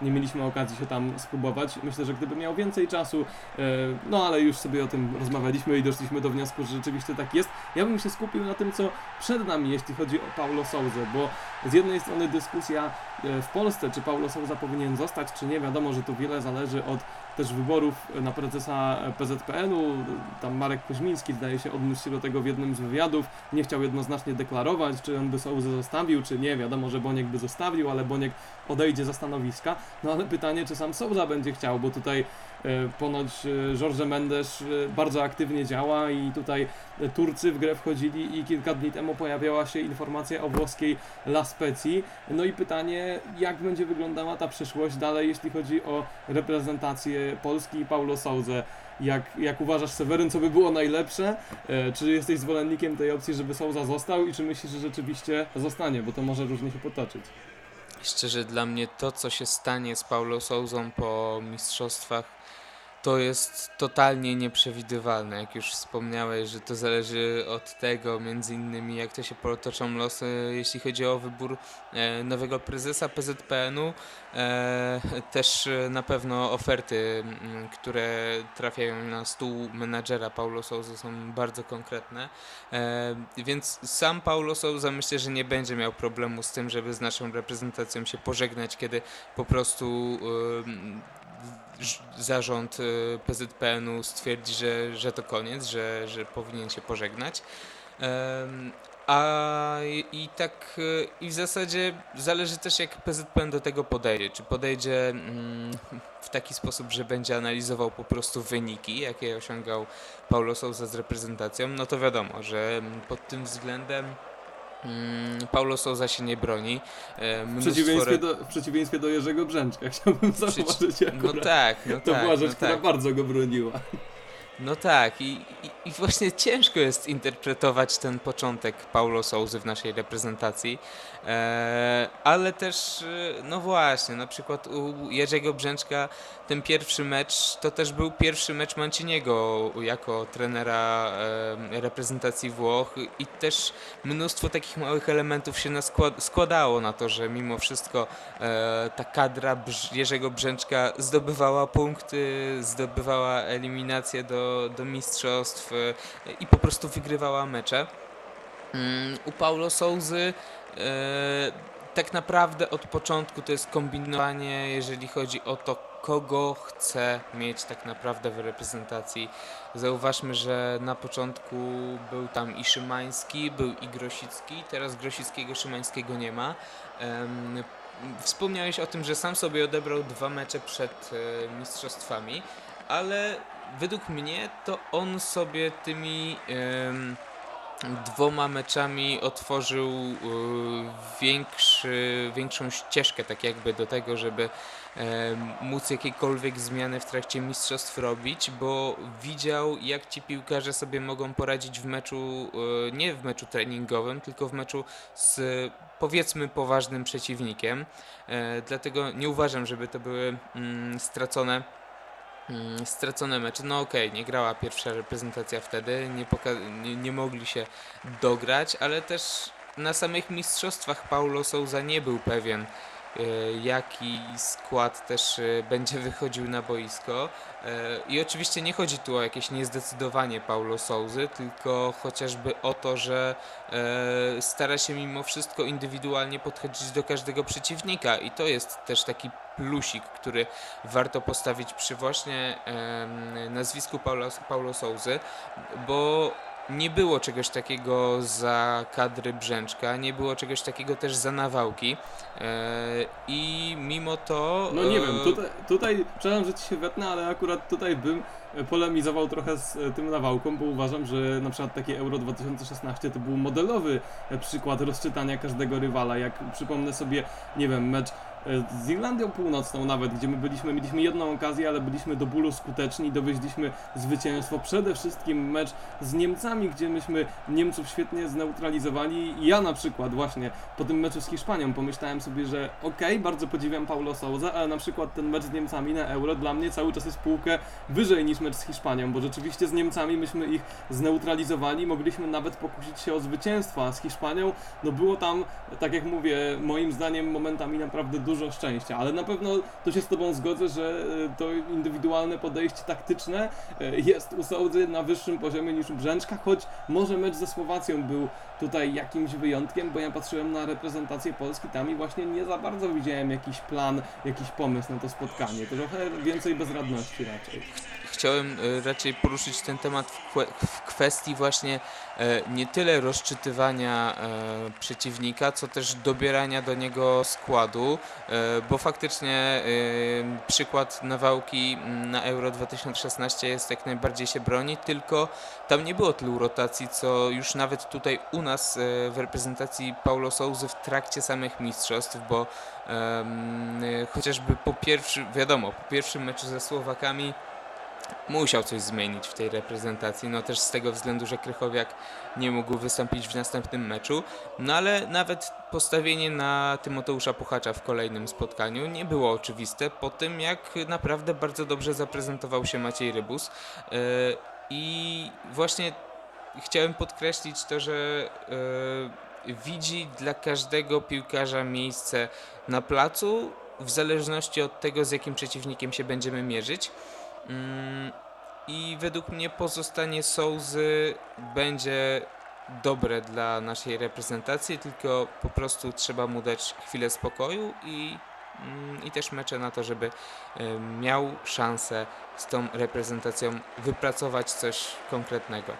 Nie mieliśmy okazji się tam spróbować. Myślę, że gdyby miał więcej czasu, e, no ale już sobie o tym rozmawialiśmy i doszliśmy do wniosku, że rzeczywiście tak jest. Ja bym się skupił na tym, co przed nami, jeśli chodzi o Paulo Souza, bo z jednej strony dyskusja e, w Polsce, czy Paulo Souza powinien zostać, czy nie. Wiadomo, że tu wiele zależy od też wyborów na prezesa PZPN-u. Tam Marek Koźmiński zdaje się odniósł się do tego w jednym z wywiadów. Nie chciał jednoznacznie deklarować, czy on by Souzę zostawił, czy nie. Wiadomo, że Boniek by zostawił, ale Boniek odejdzie za stanowiska. No ale pytanie, czy sam Souza będzie chciał, bo tutaj e, ponoć e, Jorge Mendes e, bardzo aktywnie działa i tutaj Turcy w grę wchodzili i kilka dni temu pojawiała się informacja o włoskiej La Spezii. No i pytanie, jak będzie wyglądała ta przyszłość dalej, jeśli chodzi o reprezentację Polski i Paulo Souza. Jak, jak uważasz, Seweryn, co by było najlepsze? E, czy jesteś zwolennikiem tej opcji, żeby Souza został i czy myślisz, że rzeczywiście zostanie, bo to może różnie się potoczyć? Szczerze, dla mnie to, co się stanie z Paulo Souzą po mistrzostwach, to jest totalnie nieprzewidywalne. Jak już wspomniałeś, że to zależy od tego, między innymi, jak to się potoczą losy, jeśli chodzi o wybór e, nowego prezesa PZPN-u. E, też e, na pewno oferty, które trafiają na stół menadżera Paulo Souza są bardzo konkretne. Więc sam Paulo Souza myślę, że nie będzie miał problemu z tym, żeby z naszą reprezentacją się pożegnać, kiedy po prostu zarząd y, PZPN-u stwierdzi, że, że to koniec, że, że powinien się pożegnać. A i, tak y, i w zasadzie zależy też jak PZPN do tego podejdzie. Czy podejdzie mm, w taki sposób, że będzie analizował po prostu wyniki, jakie osiągał Paulo Sousa z reprezentacją, no to wiadomo, że pod tym względem Paulo Sousa się nie broni. E, W mnóstwo przeciwieństwie, re- do, w przeciwieństwie do Jerzego Brzęczka chciałbym zauważyć No akurat. tak, no To tak. była rzecz, no która tak. bardzo go broniła. No tak, i, i, i właśnie ciężko jest interpretować ten początek Paulo Souzy w naszej reprezentacji, ale też, e, no właśnie, na przykład u Jerzego Brzęczka ten pierwszy mecz to też był pierwszy mecz Manciniego jako trenera e, reprezentacji Włoch i też mnóstwo takich małych elementów się składało na to, że mimo wszystko e, ta kadra Jerzego Brzęczka zdobywała punkty, zdobywała eliminację do, do mistrzostw e, i po prostu wygrywała mecze. Mm, U Paulo Souzy e, tak naprawdę od początku to jest kombinowanie, jeżeli chodzi o to, kogo chce mieć tak naprawdę w reprezentacji. Zauważmy, że na początku był tam i Szymański, był i Grosicki, teraz Grosickiego, Szymańskiego nie ma. Wspomniałeś o tym, że sam sobie odebrał dwa mecze przed e, mistrzostwami, ale według mnie to on sobie tymi dwoma meczami otworzył e, większy, większą ścieżkę tak jakby do tego, żeby em, móc jakiekolwiek zmiany w trakcie mistrzostw robić, bo widział jak ci piłkarze sobie mogą poradzić w meczu, e, nie w meczu treningowym, tylko w meczu z powiedzmy poważnym przeciwnikiem. E, dlatego nie uważam, żeby to były mm, stracone stracone mecze. No okej, nie grała pierwsza reprezentacja wtedy, nie, nie, nie mogli się dograć, ale też na samych mistrzostwach Paulo Souza nie był pewien, jaki skład też e, będzie wychodził na boisko. E, I oczywiście nie chodzi tu o jakieś niezdecydowanie Paulo Souzy, tylko chociażby o to, że e, stara się mimo wszystko indywidualnie podchodzić do każdego przeciwnika i to jest też taki plusik, który warto postawić przy właśnie nazwisku Paulo, Paulo Souzy, bo nie było czegoś takiego za kadry Brzęczka, nie było czegoś takiego też za Nawałki e, i mimo to... No nie e, wiem, tutaj, tutaj, przepraszam, że ci się wetnę, ale akurat tutaj bym polemizował trochę z e, tym nawałką, bo uważam, że na przykład takie Euro 2016 to był modelowy przykład rozczytania każdego rywala. Jak przypomnę sobie, nie wiem, mecz z Irlandią Północną nawet, gdzie my byliśmy, mieliśmy jedną okazję, ale byliśmy do bólu skuteczni dowieźliśmy zwycięstwo. Przede wszystkim mecz z Niemcami, gdzie myśmy Niemców świetnie zneutralizowali. Ja na przykład właśnie po tym meczu z Hiszpanią pomyślałem sobie, że okej, bardzo podziwiam Paulo Souza, ale na przykład ten mecz z Niemcami na Euro dla mnie cały czas jest półkę wyżej niż mecz z Hiszpanią, bo rzeczywiście z Niemcami myśmy ich zneutralizowali, mogliśmy nawet pokusić się o zwycięstwo, a z Hiszpanią no było tam, tak jak mówię, moim zdaniem momentami naprawdę dużo szczęścia, ale na pewno to się z Tobą zgodzę, że e, to indywidualne podejście taktyczne e, jest u Souzy na wyższym poziomie niż u Brzęczka, choć może mecz ze Słowacją był tutaj jakimś wyjątkiem, bo ja patrzyłem na reprezentację Polski tam i właśnie nie za bardzo widziałem jakiś plan, jakiś pomysł na to spotkanie. Trochę więcej bezradności raczej. chciałem e, raczej poruszyć ten temat w, kwe- w kwestii właśnie e, nie tyle rozczytywania e, przeciwnika, co też dobierania do niego składu, bo faktycznie przykład Nawałki mm, na Euro 2016 jest jak najbardziej się broni, tylko tam nie było tylu rotacji, co już nawet tutaj u nas e, w reprezentacji Paulo Souzy w trakcie samych mistrzostw, bo e, chociażby po pierwszym, wiadomo, po pierwszym meczu ze Słowakami musiał coś zmienić w tej reprezentacji. No też z tego względu, że Krychowiak nie mógł wystąpić w następnym meczu. No ale nawet postawienie na Tymoteusza Puchacza w kolejnym spotkaniu nie było oczywiste po tym, jak naprawdę bardzo dobrze zaprezentował się Maciej Rybus. Yy, I właśnie chciałem podkreślić to, że yy, widzi dla każdego piłkarza miejsce na placu w zależności od tego, z jakim przeciwnikiem się będziemy mierzyć. Mm, I według mnie pozostanie Souzy będzie dobre dla naszej reprezentacji, tylko po prostu trzeba mu dać chwilę spokoju i, mm, i też mecze na to, żeby e, miał szansę z tą reprezentacją wypracować coś konkretnego.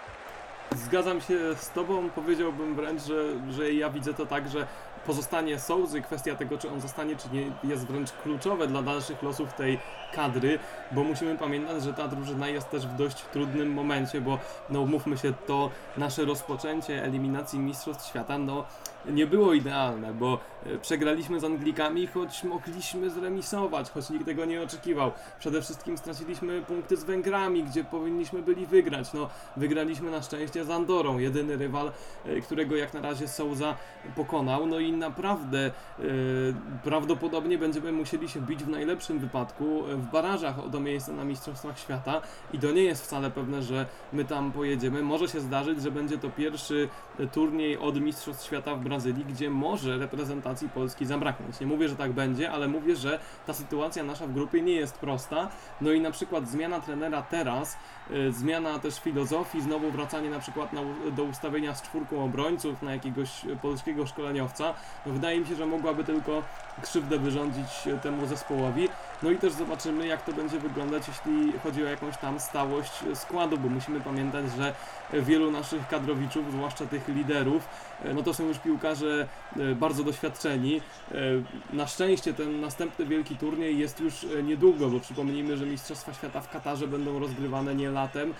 Zgadzam się z Tobą, powiedziałbym wręcz, że, że ja widzę to tak, że pozostanie Souzy, kwestia tego, czy on zostanie, czy nie, jest wręcz kluczowe dla dalszych losów tej kadry, bo musimy pamiętać, że ta drużyna jest też w dość trudnym momencie, bo no mówmy się, to nasze rozpoczęcie eliminacji Mistrzostw Świata, no nie było idealne, bo e, przegraliśmy z Anglikami, choć mogliśmy zremisować, choć nikt tego nie oczekiwał. Przede wszystkim straciliśmy punkty z Węgrami, gdzie powinniśmy byli wygrać. No, wygraliśmy na szczęście z Andorą, jedyny rywal, e, którego jak na razie Souza pokonał. No i naprawdę yy, prawdopodobnie będziemy musieli się bić w najlepszym wypadku w barażach do miejsca na Mistrzostwach Świata i to nie jest wcale pewne, że my tam pojedziemy. Może się zdarzyć, że będzie to pierwszy turniej od Mistrzostw Świata w Brazylii, gdzie może reprezentacji Polski zabraknąć. Nie mówię, że tak będzie, ale mówię, że ta sytuacja nasza w grupie nie jest prosta. No i na przykład zmiana trenera teraz, zmiana też filozofii, znowu wracanie na przykład na, do ustawienia z czwórką obrońców na jakiegoś polskiego szkoleniowca, wydaje mi się, że mogłaby tylko krzywdę wyrządzić temu zespołowi. No i też zobaczymy, jak to będzie wyglądać, jeśli chodzi o jakąś tam stałość składu, bo musimy pamiętać, że wielu naszych kadrowiczów, zwłaszcza tych liderów, e, no to są już piłkarze e, bardzo doświadczeni. E, na szczęście ten następny wielki turniej jest już niedługo, bo przypomnijmy, że Mistrzostwa Świata w Katarze będą rozgrywane nie latem,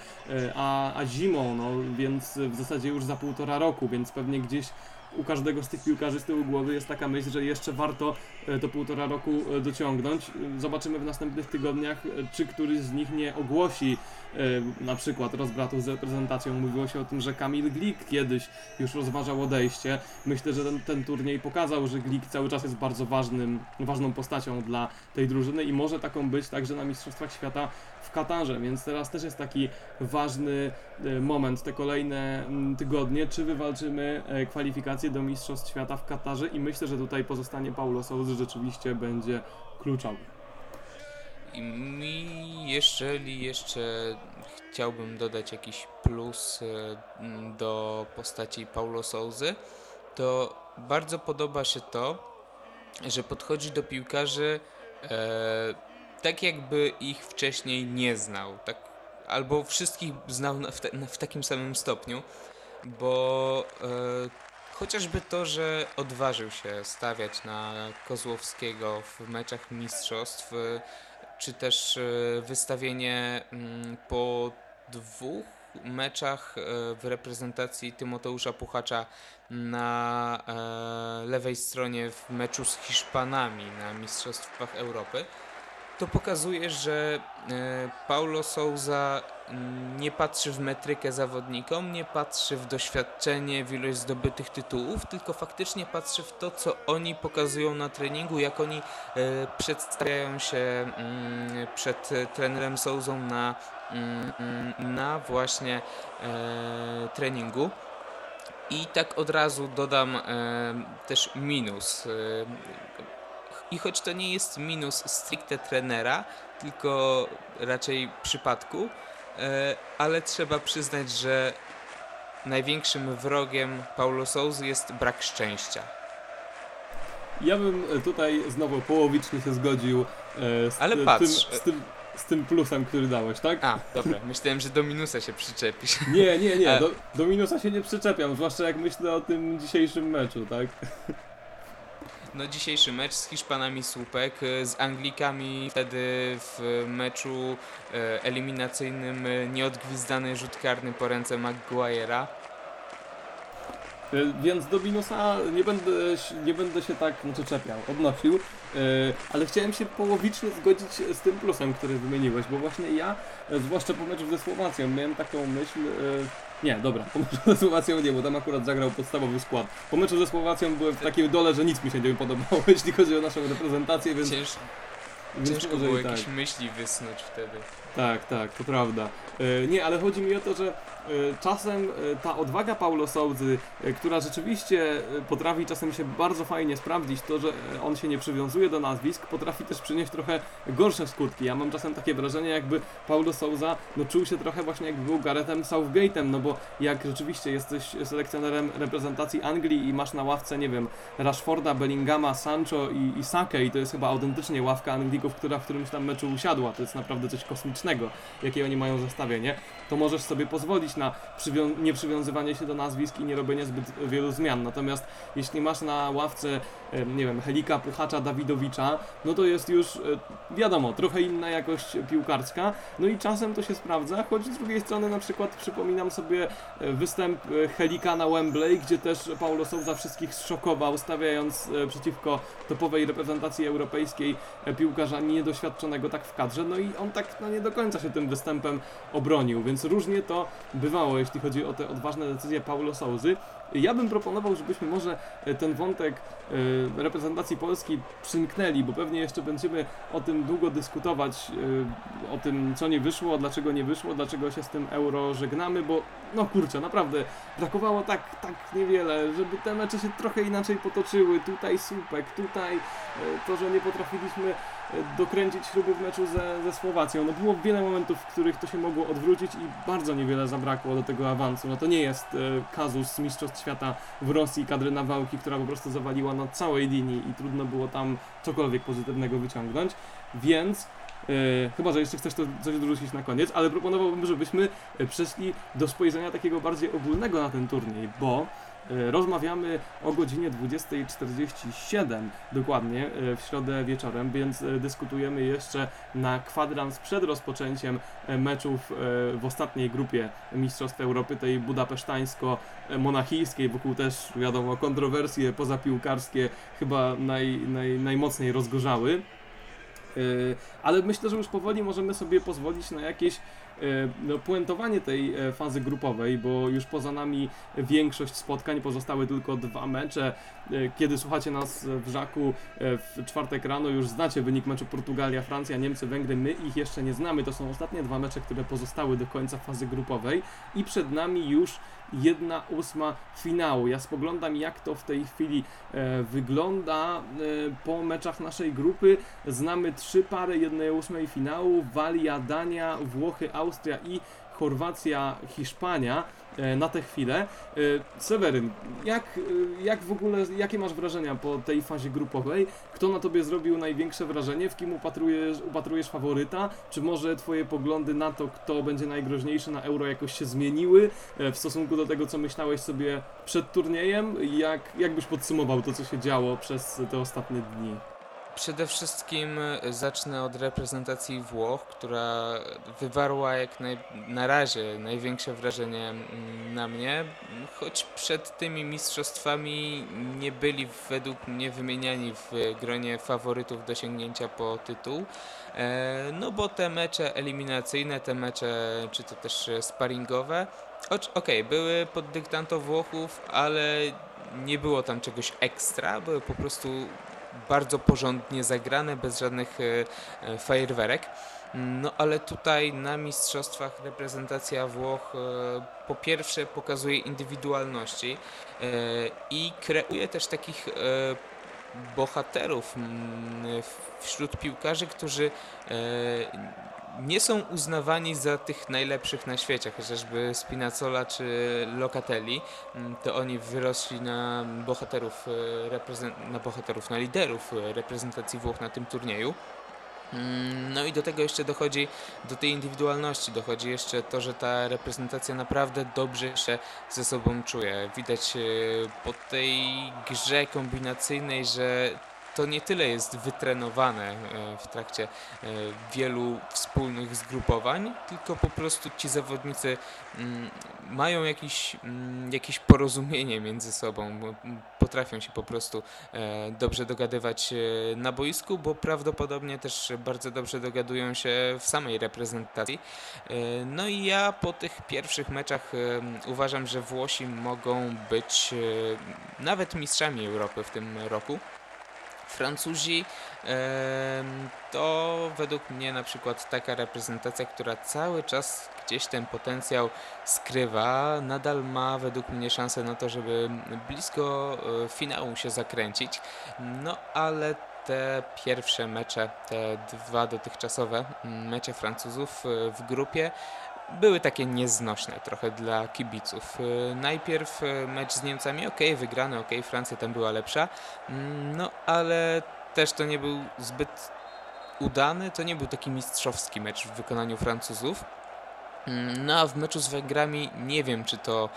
a, a zimą, no więc w zasadzie już za półtora roku, więc pewnie gdzieś u każdego z tych piłkarzy z tyłu głowy jest taka myśl, że jeszcze warto to półtora roku dociągnąć. Zobaczymy w następnych tygodniach, czy któryś z nich nie ogłosi na przykład rozbratu z reprezentacją. Mówiło się o tym, że Kamil Glik kiedyś już rozważał odejście. Myślę, że ten, ten turniej pokazał, że Glik cały czas jest bardzo ważnym, ważną postacią dla tej drużyny i może taką być także na Mistrzostwach Świata w Katarze, więc teraz też jest taki ważny e, moment, te kolejne mm, tygodnie, czy wywalczymy e, kwalifikacje do Mistrzostw Świata w Katarze i myślę, że tutaj pozostanie Paulo Souzy rzeczywiście będzie kluczowy. I mi, jeżeli jeszcze chciałbym dodać jakiś plus e, do postaci Paulo Souzy, to bardzo podoba się to, że podchodzi do piłkarzy e, tak jakby ich wcześniej nie znał, tak, albo wszystkich znał w, te, w takim samym stopniu, bo e, chociażby to, że odważył się stawiać na Kozłowskiego w meczach mistrzostw, e, czy też e, wystawienie mm, po dwóch meczach e, w reprezentacji Tymoteusza Puchacza na e, lewej stronie w meczu z Hiszpanami na Mistrzostwach Europy to pokazuje, że e, Paulo Souza nie patrzy w metrykę zawodnikom, nie patrzy w doświadczenie, w ilość zdobytych tytułów, tylko faktycznie patrzy w to, co oni pokazują na treningu, jak oni e, przedstawiają się mm, przed trenerem Souzą na, mm, na właśnie e, treningu. I tak od razu dodam też minus i choć to nie jest minus stricte trenera, tylko raczej przypadku, e, ale trzeba przyznać, że największym wrogiem Paulo Souzy jest brak szczęścia. Ja bym tutaj znowu połowicznie się zgodził e, z, ale patrz. Tym, z, tym, z tym plusem, który dałeś, tak? A, dobra. Myślałem, że do minusa się przyczepisz. Nie, nie, nie. Do, do minusa się nie przyczepiam, zwłaszcza jak myślę o tym dzisiejszym meczu, tak? No dzisiejszy mecz z Hiszpanami słupek, e, z Anglikami wtedy w meczu e, eliminacyjnym e, nieodgwizdany rzut karny po ręce Maguire'a. Y, Więc do minusa nie będę, nie będę się tak znaczy czepiał, odnosił, y, ale chciałem się połowicznie zgodzić z tym plusem, który wymieniłeś, bo właśnie ja, y, zwłaszcza po meczu ze Słowacją, miałem taką myśl, nie, dobra, po meczu ze Słowacją nie, bo tam akurat zagrał podstawowy skład. Po meczu ze Słowacją byłem w takiej dole, że nic mi się nie podobało, jeśli chodzi o naszą reprezentację, więc, Cięż, ciężko było tak. jakieś myśli wysnuć wtedy. Tak, tak, to prawda. Nie, ale chodzi mi o to, że czasem e, ta odwaga Paulo Souzy, e, która rzeczywiście potrafi czasem się bardzo fajnie sprawdzić, to, że on się nie przywiązuje do nazwisk, potrafi też przynieść trochę gorsze skutki. Ja mam czasem takie wrażenie, jakby Paulo Souza no, czuł się trochę właśnie jakby był Garethem Southgate'em, no bo jak rzeczywiście jesteś selekcjonerem reprezentacji Anglii i masz na ławce, nie wiem, Rashforda, Bellingama, Sancho i, i Sake i to jest chyba autentycznie ławka Anglików, która w którymś tam meczu usiadła. To jest naprawdę coś kosmicznego, jakie oni mają zestawienie. To możesz sobie pozwolić na przywią- nieprzywiązywanie się do nazwisk i nie robienie zbyt wielu zmian. Natomiast jeśli masz na ławce, nie wiem, Helika, Puchacza, Dawidowicza, no to jest już, e, wiadomo, trochę inna jakość piłkarska. No i czasem to się sprawdza, choć z drugiej strony na przykład przypominam sobie e, występ e, Helika na Wembley, gdzie też Paulo Souza wszystkich zszokował, stawiając przeciwko topowej reprezentacji europejskiej piłkarza niedoświadczonego tak w kadrze, no i on tak no, nie do końca się tym występem obronił, więc różnie to bywało, jeśli chodzi o te odważne decyzje Paulo Souzy. Ja bym proponował, żebyśmy może e, ten wątek e, reprezentacji Polski przymknęli, bo pewnie jeszcze będziemy o tym długo dyskutować, e, o tym co nie wyszło, dlaczego nie wyszło, dlaczego się z tym euro żegnamy, bo no kurczę, naprawdę brakowało tak, tak niewiele, żeby te mecze się trochę inaczej potoczyły. Tutaj słupek, tutaj to, że nie potrafiliśmy dokręcić śruby w meczu ze, ze Słowacją. No było wiele momentów, w których to się mogło odwrócić i bardzo niewiele zabrakło do tego awansu. No to nie jest e, kazus Mistrzostw Świata w Rosji kadry Nawałki, która po prostu zawaliła na całej linii i trudno było tam cokolwiek pozytywnego wyciągnąć. Więc E, chyba, że jeszcze chcesz to coś dorzucić na koniec, ale proponowałbym, żebyśmy e, przeszli do spojrzenia takiego bardziej ogólnego na ten turniej, bo rozmawiamy o godzinie 20.47 dokładnie e, w środę wieczorem, więc e, dyskutujemy jeszcze na kwadrans przed rozpoczęciem e, meczów e, w ostatniej grupie Mistrzostw Europy, tej budapesztańsko-monachijskiej, wokół też wiadomo kontrowersje pozapiłkarskie chyba naj, naj, najmocniej rozgorzały. Ale myślę, że już powoli możemy sobie pozwolić na jakieś no, puentowanie tej e, fazy grupowej, bo już poza nami większość spotkań pozostały tylko dwa mecze. Yy, Kiedy słuchacie nas w Żaku e, w czwartek rano, już znacie wynik meczu Portugalia, Francja, Niemcy, Węgry. My ich jeszcze nie znamy. To są ostatnie dwa mecze, które pozostały do końca fazy grupowej i przed nami już jedna ósma finału. Ja spoglądam, jak to w tej chwili e, wygląda e, po meczach naszej grupy. Znamy trzy pary jednej ósmej finału: Walia, Dania, Włochy, Austria i Chorwacja, Hiszpania e, na tę chwilę. E, Seweryn, jak, e, jak w ogóle, jakie masz wrażenia po tej fazie grupowej? Kto na tobie zrobił największe wrażenie? W kim upatrujesz, upatrujesz faworyta? Czy może twoje poglądy na to, kto będzie najgroźniejszy na euro jakoś się zmieniły e, w stosunku do tego, co myślałeś sobie przed turniejem? Jak, jak byś podsumował to, co się działo przez te ostatnie dni? Przede wszystkim e, zacznę od reprezentacji Włoch, która wywarła jak naj, na razie największe wrażenie mm, na mnie, choć przed tymi mistrzostwami nie byli według mnie wymieniani w gronie faworytów do sięgnięcia po tytuł. E, no bo te mecze eliminacyjne, te mecze czy to też sparingowe, okej, były pod dyktando Włochów, ale nie było tam czegoś ekstra, były po prostu bardzo porządnie zagrane, bez żadnych e, e, fajerwerek. No ale tutaj na mistrzostwach reprezentacja Włoch e, po pierwsze pokazuje indywidualności i kreuje też takich bohaterów wśród piłkarzy, którzy nie są uznawani za tych najlepszych na świecie, chociażby Spinazzola czy Locatelli, mm, to oni wyrośli na bohaterów, e, na bohaterów, na liderów e, reprezentacji Włoch na tym turnieju. Mm, No i do tego jeszcze dochodzi, do tej indywidualności dochodzi jeszcze to, że ta reprezentacja naprawdę dobrze się ze sobą czuje. Widać e, po tej grze kombinacyjnej, że to nie tyle jest wytrenowane w trakcie wielu wspólnych zgrupowań, tylko po prostu ci zawodnicy mm, mają jakiś, mm, jakieś porozumienie między sobą, potrafią się po prostu dobrze dogadywać na boisku, bo prawdopodobnie też bardzo dobrze dogadują się w samej reprezentacji. No i ja po tych pierwszych meczach uważam, że Włosi mogą być nawet mistrzami Europy w tym roku. Francuzi to według mnie na przykład taka reprezentacja, która cały czas gdzieś ten potencjał skrywa, nadal ma według mnie szansę na to, żeby blisko e, finału się zakręcić. No ale te pierwsze mecze, te dwa dotychczasowe mecze Francuzów e, w grupie były takie nieznośne trochę dla kibiców. Y, najpierw y, mecz z Niemcami, ok, wygrany, ok, Francja tam była lepsza, mm, no ale też to nie był zbyt udany, to nie był taki mistrzowski mecz w wykonaniu Francuzów. Mm, no a w meczu z Węgrami nie wiem, czy to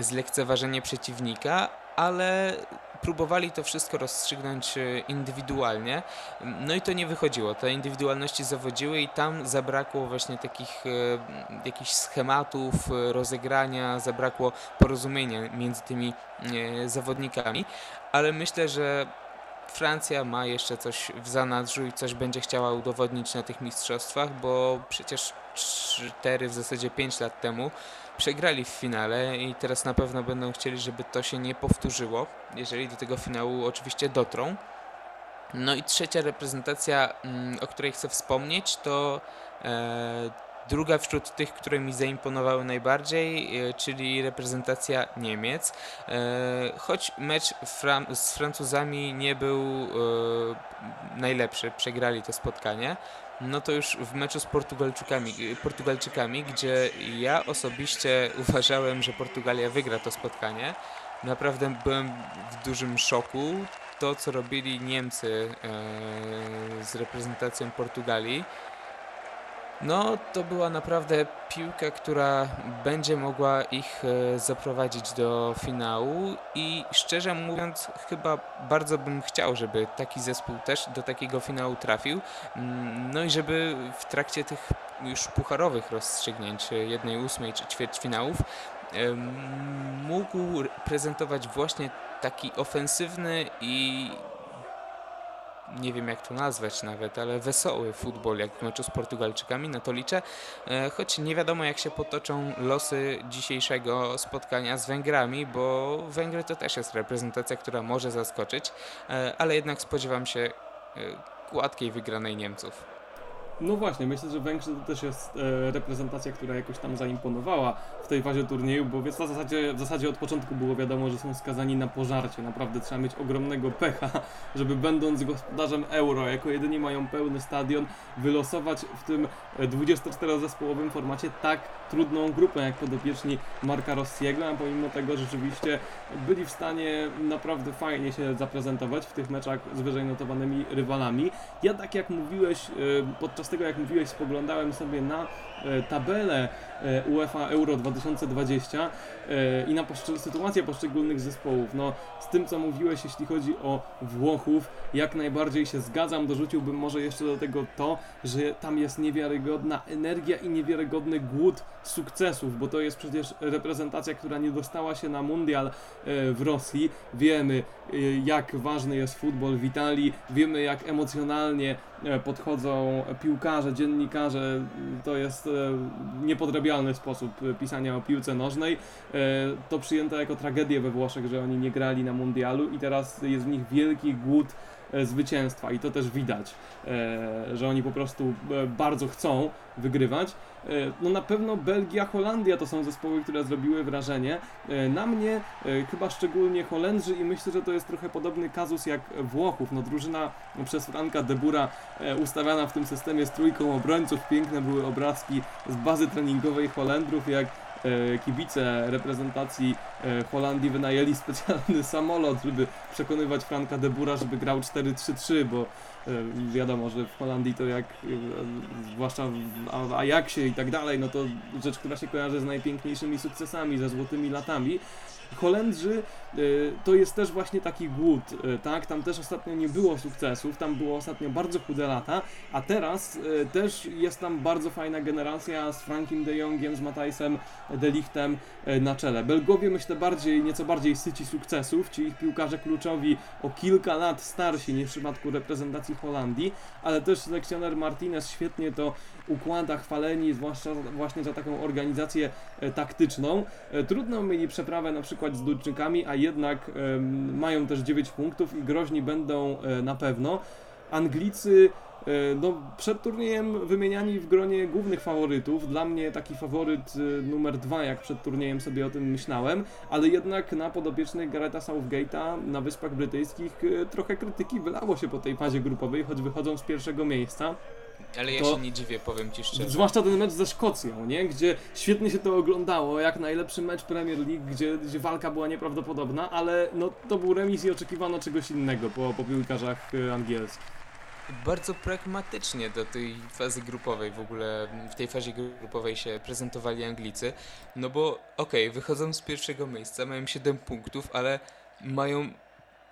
zlekceważenie przeciwnika, ale próbowali to wszystko rozstrzygnąć e, indywidualnie, no i to nie wychodziło. Te indywidualności zawodziły i tam zabrakło właśnie takich e, jakichś schematów e, rozegrania, zabrakło porozumienia między tymi zawodnikami, ale myślę, że Francja ma jeszcze coś w zanadrzu i coś będzie chciała udowodnić na tych mistrzostwach, bo przecież 4, w zasadzie 5 lat temu przegrali w finale i teraz na pewno będą chcieli, żeby to się nie powtórzyło, jeżeli do tego finału oczywiście dotrą. No i trzecia reprezentacja, mm, o której chcę wspomnieć, to e, druga wśród tych, które mi zaimponowały najbardziej, e, czyli reprezentacja Niemiec. E, choć mecz z Francuzami nie był najlepszy, przegrali to spotkanie no to już w meczu z Portugalczykami, Portugalczykami, gdzie ja osobiście uważałem, że Portugalia wygra to spotkanie. Naprawdę byłem w dużym szoku. To, co robili Niemcy e, z reprezentacją Portugalii, no, to była naprawdę piłka, która będzie mogła ich e, zaprowadzić do finału i szczerze mówiąc, chyba bardzo bym chciał, żeby taki zespół też do takiego finału trafił. Mm, no i żeby w trakcie tych już pucharowych rozstrzygnięć, e, jednej ósmej czy ćwierćfinałów, mógł prezentować właśnie taki ofensywny i nie wiem jak to nazwać nawet, ale wesoły futbol jak w meczu z Portugalczykami, na to liczę. E, choć nie wiadomo jak się potoczą losy dzisiejszego spotkania z Węgrami, bo Węgry to też jest reprezentacja, która może zaskoczyć, e, ale jednak spodziewam się e, gładkiej wygranej Niemców. No właśnie, myślę, że Węgrzy to też jest e, reprezentacja, która jakoś tam zaimponowała w tej fazie turnieju, bo więc w zasadzie, w zasadzie od początku było wiadomo, że są skazani na pożarcie. Naprawdę trzeba mieć ogromnego pecha, żeby będąc gospodarzem euro, jako jedyni mają pełny stadion, wylosować w tym 24-zespołowym formacie tak trudną grupę jak podopieczni Marka Rossiego, a pomimo tego rzeczywiście byli w stanie naprawdę fajnie się zaprezentować w tych meczach z wyżej notowanymi rywalami. Ja tak jak mówiłeś, e, podczas tego jak mówiłeś, spoglądałem sobie na e, tabelę e, UEFA Euro 2020 i na sytuację poszczególnych zespołów. No, z tym co mówiłeś, jeśli chodzi o Włochów, jak najbardziej się zgadzam. Dorzuciłbym może jeszcze do tego to, że tam jest niewiarygodna energia i niewiarygodny głód sukcesów, bo to jest przecież reprezentacja, która nie dostała się na mundial e, w Rosji. Wiemy, e, jak ważny jest futbol w Italii, wiemy, jak emocjonalnie e, podchodzą piłkarze, dziennikarze. To jest niepodrabialny sposób pisania o piłce nożnej. To przyjęto jako tragedię we Włoszech, że oni nie grali na mundialu i teraz jest w nich wielki głód zwycięstwa i to też widać, że oni po prostu bardzo chcą wygrywać. E, no na pewno Belgia, Holandia to są zespoły, które zrobiły wrażenie. E, na mnie e, chyba szczególnie Holendrzy i myślę, że to jest trochę podobny kazus jak Włochów. No drużyna przez Franka Debura ustawiana w tym systemie z trójką obrońców. Piękne były obrazki z bazy treningowej Holendrów, jak e, kibice reprezentacji e, Holandii wynajęli specjalny samolot, żeby przekonywać Franka de Bura, żeby grał 4-3-3, bo e, wiadomo, że w Holandii to jak, e, zwłaszcza w Ajaxie i tak dalej, no to rzecz, która się kojarzy z najpiękniejszymi sukcesami, ze złotymi latami. Holendrzy to jest też właśnie taki głód, y, tak? Tam też ostatnio nie było sukcesów, tam było ostatnio bardzo chude lata, a teraz y, też jest tam bardzo fajna generacja z Frankiem de Jongiem, z Matthijsem de Lichtem na czele. Belgowie myślę bardziej, nieco bardziej syci sukcesów, ci ich piłkarze kluczowi o kilka lat starsi niż w przypadku reprezentacji Holandii, ale też selekcjoner Martinez świetnie to układa, chwaleni, zwłaszcza właśnie za taką organizację taktyczną. Trudno mieli przeprawę na przykład z Duńczykami, a jednak mają też 9 punktów i groźni będą e, na pewno. Anglicy e, no, przed turniejem wymieniani w gronie głównych faworytów. Dla mnie taki faworyt e, numer dwa, jak przed turniejem sobie o tym myślałem, ale jednak na podopiecznych Gareta Southgate'a na Wyspach Brytyjskich trochę krytyki wylało się po tej fazie grupowej, choć wychodzą z pierwszego miejsca. Ale ja to, się nie dziwię, powiem ci szczerze. Zwłaszcza ten mecz ze Szkocją, nie? Gdzie świetnie się to oglądało, jak najlepszy mecz Premier League, gdzie, gdzie walka była nieprawdopodobna, ale no, to był remis i oczekiwano czegoś innego po, po piłkarzach y, angielskich bardzo pragmatycznie do tej fazy grupowej w ogóle, w tej fazie grupowej się prezentowali Anglicy, no bo okej, okay, wychodzą z pierwszego miejsca, mają 7 punktów, ale mają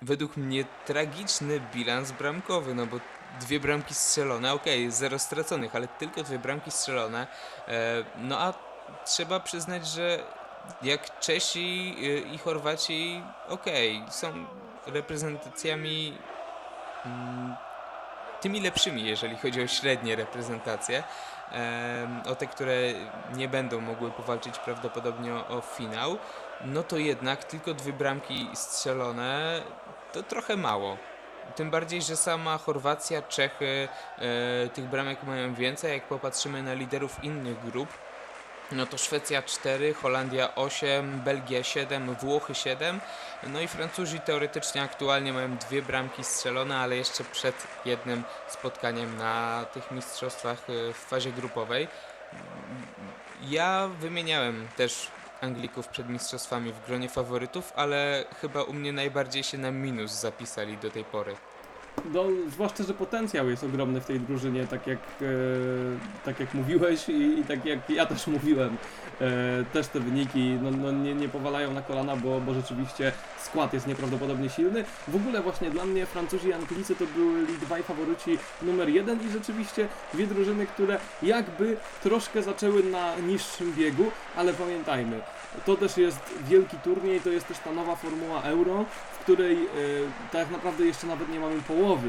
według mnie tragiczny bilans bramkowy, no bo dwie bramki strzelone, okej, okay, zero straconych, ale tylko dwie bramki strzelone. E, no a trzeba przyznać, że jak Czesi e, i Chorwaci, okej, okay, są reprezentacjami mm, tymi lepszymi, jeżeli chodzi o średnie reprezentacje. O te, które nie będą mogły powalczyć prawdopodobnie o finał, no to jednak tylko dwie bramki strzelone to trochę mało. Tym bardziej, że sama Chorwacja, Czechy e, tych bramek mają więcej. Jak popatrzymy na liderów innych grup, no to Szwecja 4, Holandia 8, Belgia 7, Włochy 7. No i Francuzi teoretycznie aktualnie mają dwie bramki strzelone, ale jeszcze przed jednym spotkaniem na tych mistrzostwach e, w fazie grupowej. Ja wymieniałem też Anglików przed mistrzostwami w gronie faworytów, ale chyba u mnie najbardziej się na minus zapisali do tej pory. No, zwłaszcza, że potencjał jest ogromny w tej drużynie, tak jak, e, tak jak mówiłeś i, i, tak jak ja też mówiłem. E, też te wyniki no, no nie, nie powalają na kolana, bo, bo rzeczywiście skład jest nieprawdopodobnie silny. W ogóle właśnie dla mnie Francuzi i Anglicy to byli dwaj faworyci numer jeden i rzeczywiście dwie drużyny, które jakby troszkę zaczęły na niższym biegu, ale pamiętajmy, to też jest wielki turniej, to jest też ta nowa formuła Euro, której e, tak naprawdę jeszcze nawet nie mamy połowy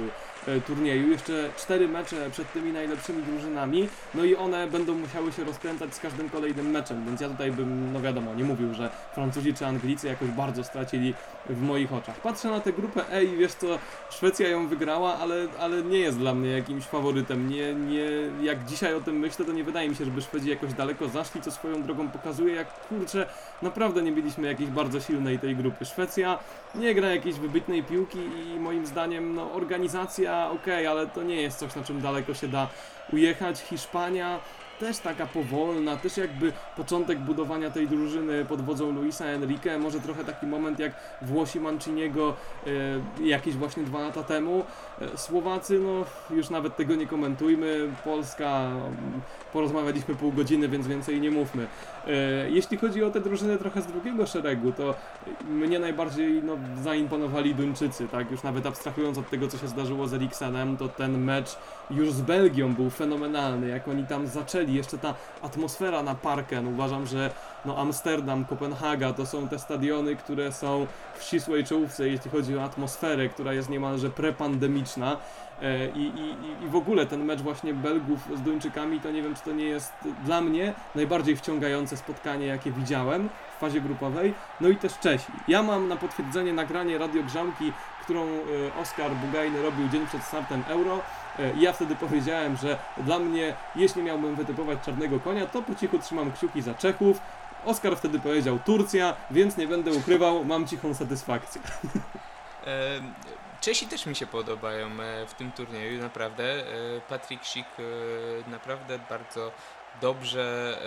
turnieju. Jeszcze cztery mecze przed tymi najlepszymi drużynami, no i one będą musiały się rozkręcać z każdym kolejnym meczem, więc ja tutaj bym, no wiadomo, nie mówił, że Francuzi czy Anglicy jakoś bardzo stracili w moich oczach. Patrzę na tę grupę E i wiesz co, Szwecja ją wygrała, ale, ale nie jest dla mnie jakimś faworytem. Nie, nie, jak dzisiaj o tym myślę, to nie wydaje mi się, żeby Szwedzi jakoś daleko zaszli, co swoją drogą pokazuje, jak kurczę, naprawdę nie mieliśmy jakiejś bardzo silnej tej grupy. Szwecja nie gra jakiejś wybitnej piłki i moim zdaniem no, organizacja ok, ale to nie jest coś, na czym daleko się da ujechać. Hiszpania też taka powolna, też jakby początek budowania tej drużyny pod wodzą Luisa Enrique, może trochę taki moment jak Włosi Manciniego e, jakieś właśnie dwa lata temu. Słowacy, no już nawet tego nie komentujmy, Polska, porozmawialiśmy pół godziny, więc więcej nie mówmy. E, jeśli chodzi o te drużyny trochę z drugiego szeregu, to mnie najbardziej no, zaimponowali Duńczycy, tak, już nawet abstrahując od tego, co się zdarzyło z Eriksenem, to ten mecz już z Belgią był fenomenalny, jak oni tam zaczęli jeszcze ta atmosfera na Parken. Uważam, że no Amsterdam, Kopenhaga to są te stadiony, które są w ścisłej czołówce, jeśli chodzi o atmosferę, która jest niemalże prepandemiczna. E, I, i, I w ogóle ten mecz właśnie Belgów z Duńczykami, to nie wiem, czy to nie jest dla mnie najbardziej wciągające spotkanie, jakie widziałem w fazie grupowej. No i też Czesi. Ja mam na potwierdzenie nagranie radiogrzanki, którą e, Oskar Bugajny robił dzień przed startem Euro. E, ja wtedy powiedziałem, że dla mnie, jeśli miałbym wytypować czarnego konia, to po cichu trzymam kciuki za Czechów. Oskar wtedy powiedział Turcja, więc nie będę ukrywał, mam cichą satysfakcję. Czesi też mi się podobają e, w tym turnieju, naprawdę. Patryk Sik naprawdę bardzo dobrze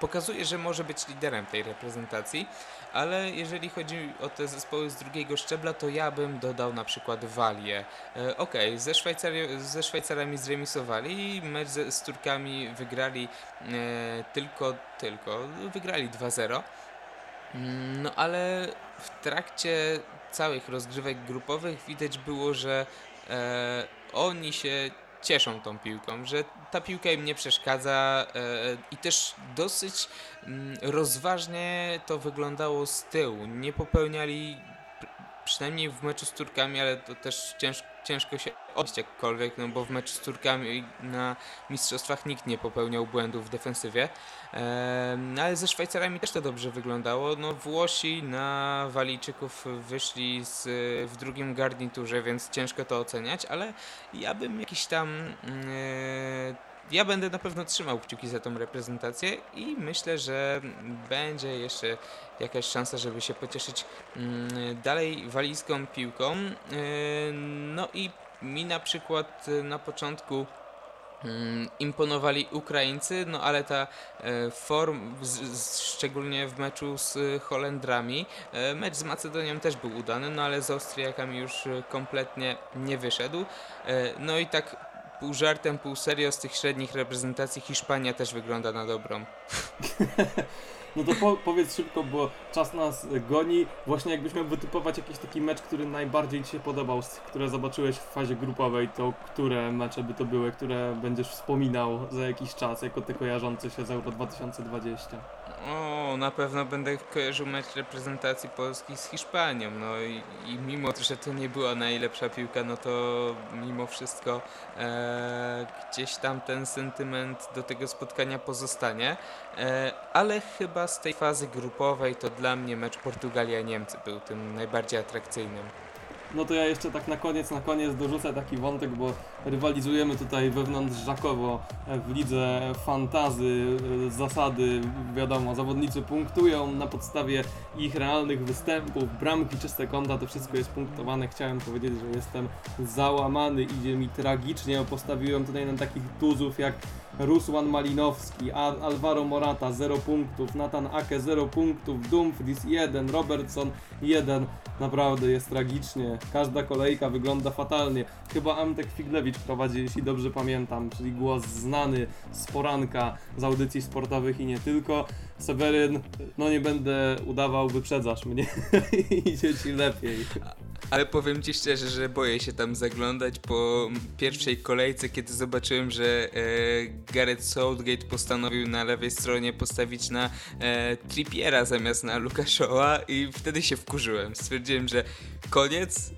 pokazuje, że może być liderem tej reprezentacji, ale jeżeli chodzi o te zespoły z drugiego szczebla, to ja bym dodał na przykład Walię. E, Okej, okay, ze, Szwajcari- ze Szwajcarami zremisowali, mecz z, z Turkami wygrali e, tylko, tylko, wygrali 2-0. Mm, No ale w trakcie całych rozgrywek grupowych widać było, że e, oni się cieszą tą piłką, że ta piłka im nie przeszkadza e, i też dosyć mm, rozważnie to wyglądało z tyłu. Nie popełniali, pr- przynajmniej w meczu z Turkami, ale to też cięż, ciężko się odnieść jakkolwiek, no bo w meczu z Turkami na mistrzostwach nikt nie popełniał błędów w defensywie. No ale ze Szwajcarami też to dobrze wyglądało. No Włosi na Walijczyków wyszli z, w drugim garniturze, więc ciężko to oceniać, ale ja bym jakiś tam. Ja będę na pewno trzymał kciuki za tą reprezentację i myślę, że będzie jeszcze jakaś szansa, żeby się pocieszyć mm, dalej walijską piłką. E, No i mi na przykład e, na początku mm, imponowali Ukraińcy, no ale ta e, form, szczególnie w meczu z Holendrami, e, mecz z Macedonią też był udany, no ale z Austriakami już kompletnie nie wyszedł. E, no i tak pół żartem, pół serio z tych średnich reprezentacji Hiszpania też wygląda na dobrą. No to po, powiedz szybko, bo czas nas goni. Właśnie jakbyś miał wytypować jakiś taki mecz, który najbardziej Ci się podobał, które zobaczyłeś w fazie grupowej, to które mecze by to były, które będziesz wspominał za jakiś czas, jako Ty kojarzący się z Euro 2020? O, na pewno będę kojarzył mecz reprezentacji Polski z Hiszpanią. No i, i mimo, że to nie była najlepsza piłka, no to mimo wszystko e, gdzieś tam ten sentyment do tego spotkania pozostanie. E, ale chyba z tej fazy grupowej to dla mnie mecz Portugalia-Niemcy był tym najbardziej atrakcyjnym. No to ja jeszcze tak na koniec, na koniec dorzucę taki wątek, bo rywalizujemy tutaj wewnątrz Żakowo w lidze fantazy, e, zasady, wiadomo, zawodnicy punktują na podstawie ich realnych występów, bramki, czyste konta, to wszystko jest punktowane. Chciałem powiedzieć, że jestem załamany, idzie mi tragicznie, postawiłem tutaj na takich tuzów jak Rusłan Malinowski, Al Alvaro Morata 0 punktów, Nathan Ake 0 punktów, Dumfries 1, Robertson 1. Naprawdę jest tragicznie. Każda kolejka wygląda fatalnie. Chyba Antek Figlewicz prowadzi, jeśli dobrze pamiętam, czyli głos znany z poranka z audycji sportowych i nie tylko. Seweryn, no nie będę udawał, wyprzedzasz mnie. Idzie ci lepiej. Ale powiem ci szczerze, że boję się tam zaglądać po pierwszej kolejce, kiedy zobaczyłem, że e, Gareth Southgate postanowił na lewej stronie postawić na e, Trippiera zamiast na Lukaszoła i wtedy się wkurzyłem. Stwierdziłem, że koniec, e,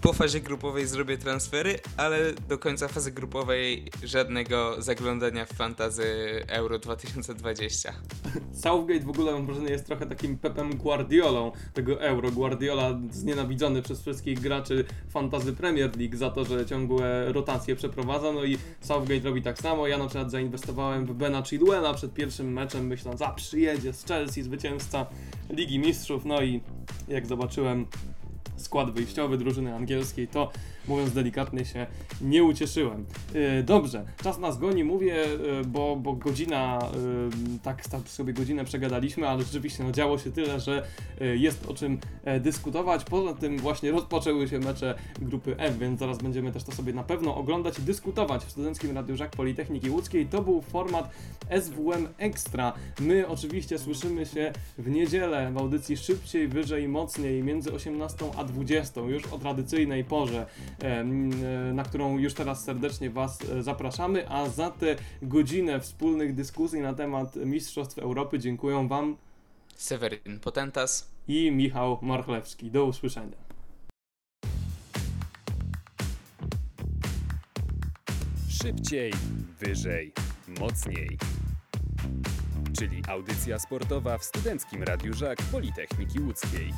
po fazie grupowej zrobię transfery, ale do końca fazy grupowej żadnego zaglądania w fantazy Euro 2020. Southgate w ogóle mam wrażenie jest trochę takim Pepem Guardiolą tego Euro. Guardiola znienawidzony przez wszystkich graczy fantazy Premier League za to, że ciągłe rotacje przeprowadza, no i Southgate robi tak samo. Ja na przykład zainwestowałem w Bena Chilwella przed pierwszym meczem, myśląc, a przyjedzie z Chelsea, zwycięzca Ligi Mistrzów, no i jak zobaczyłem skład wyjściowy drużyny angielskiej, to mówiąc delikatnie się nie ucieszyłem. Yy, dobrze, czas nas goni, mówię, yy, bo, bo godzina, yy, tak, tak sobie godzinę przegadaliśmy, ale rzeczywiście no, działo się tyle, że jest o czym e, dyskutować. Poza tym właśnie rozpoczęły się mecze grupy F, więc zaraz będziemy też to sobie na pewno oglądać i dyskutować w Studenckim Radiu Żak Politechniki Łódzkiej. To był format SWM Extra. My oczywiście słyszymy się w niedzielę w audycji szybciej, wyżej, mocniej między 18 a 20, już o tradycyjnej porze, e, na którą już teraz serdecznie Was e, zapraszamy, a za tę godzinę wspólnych dyskusji na temat Mistrzostw Europy dziękuję Wam Seweryn Potentas. i Michał Marchlewski. Do usłyszenia. Szybciej, wyżej, mocniej. Czyli audycja sportowa w Studenckim Radiu Żak Politechniki Łódzkiej.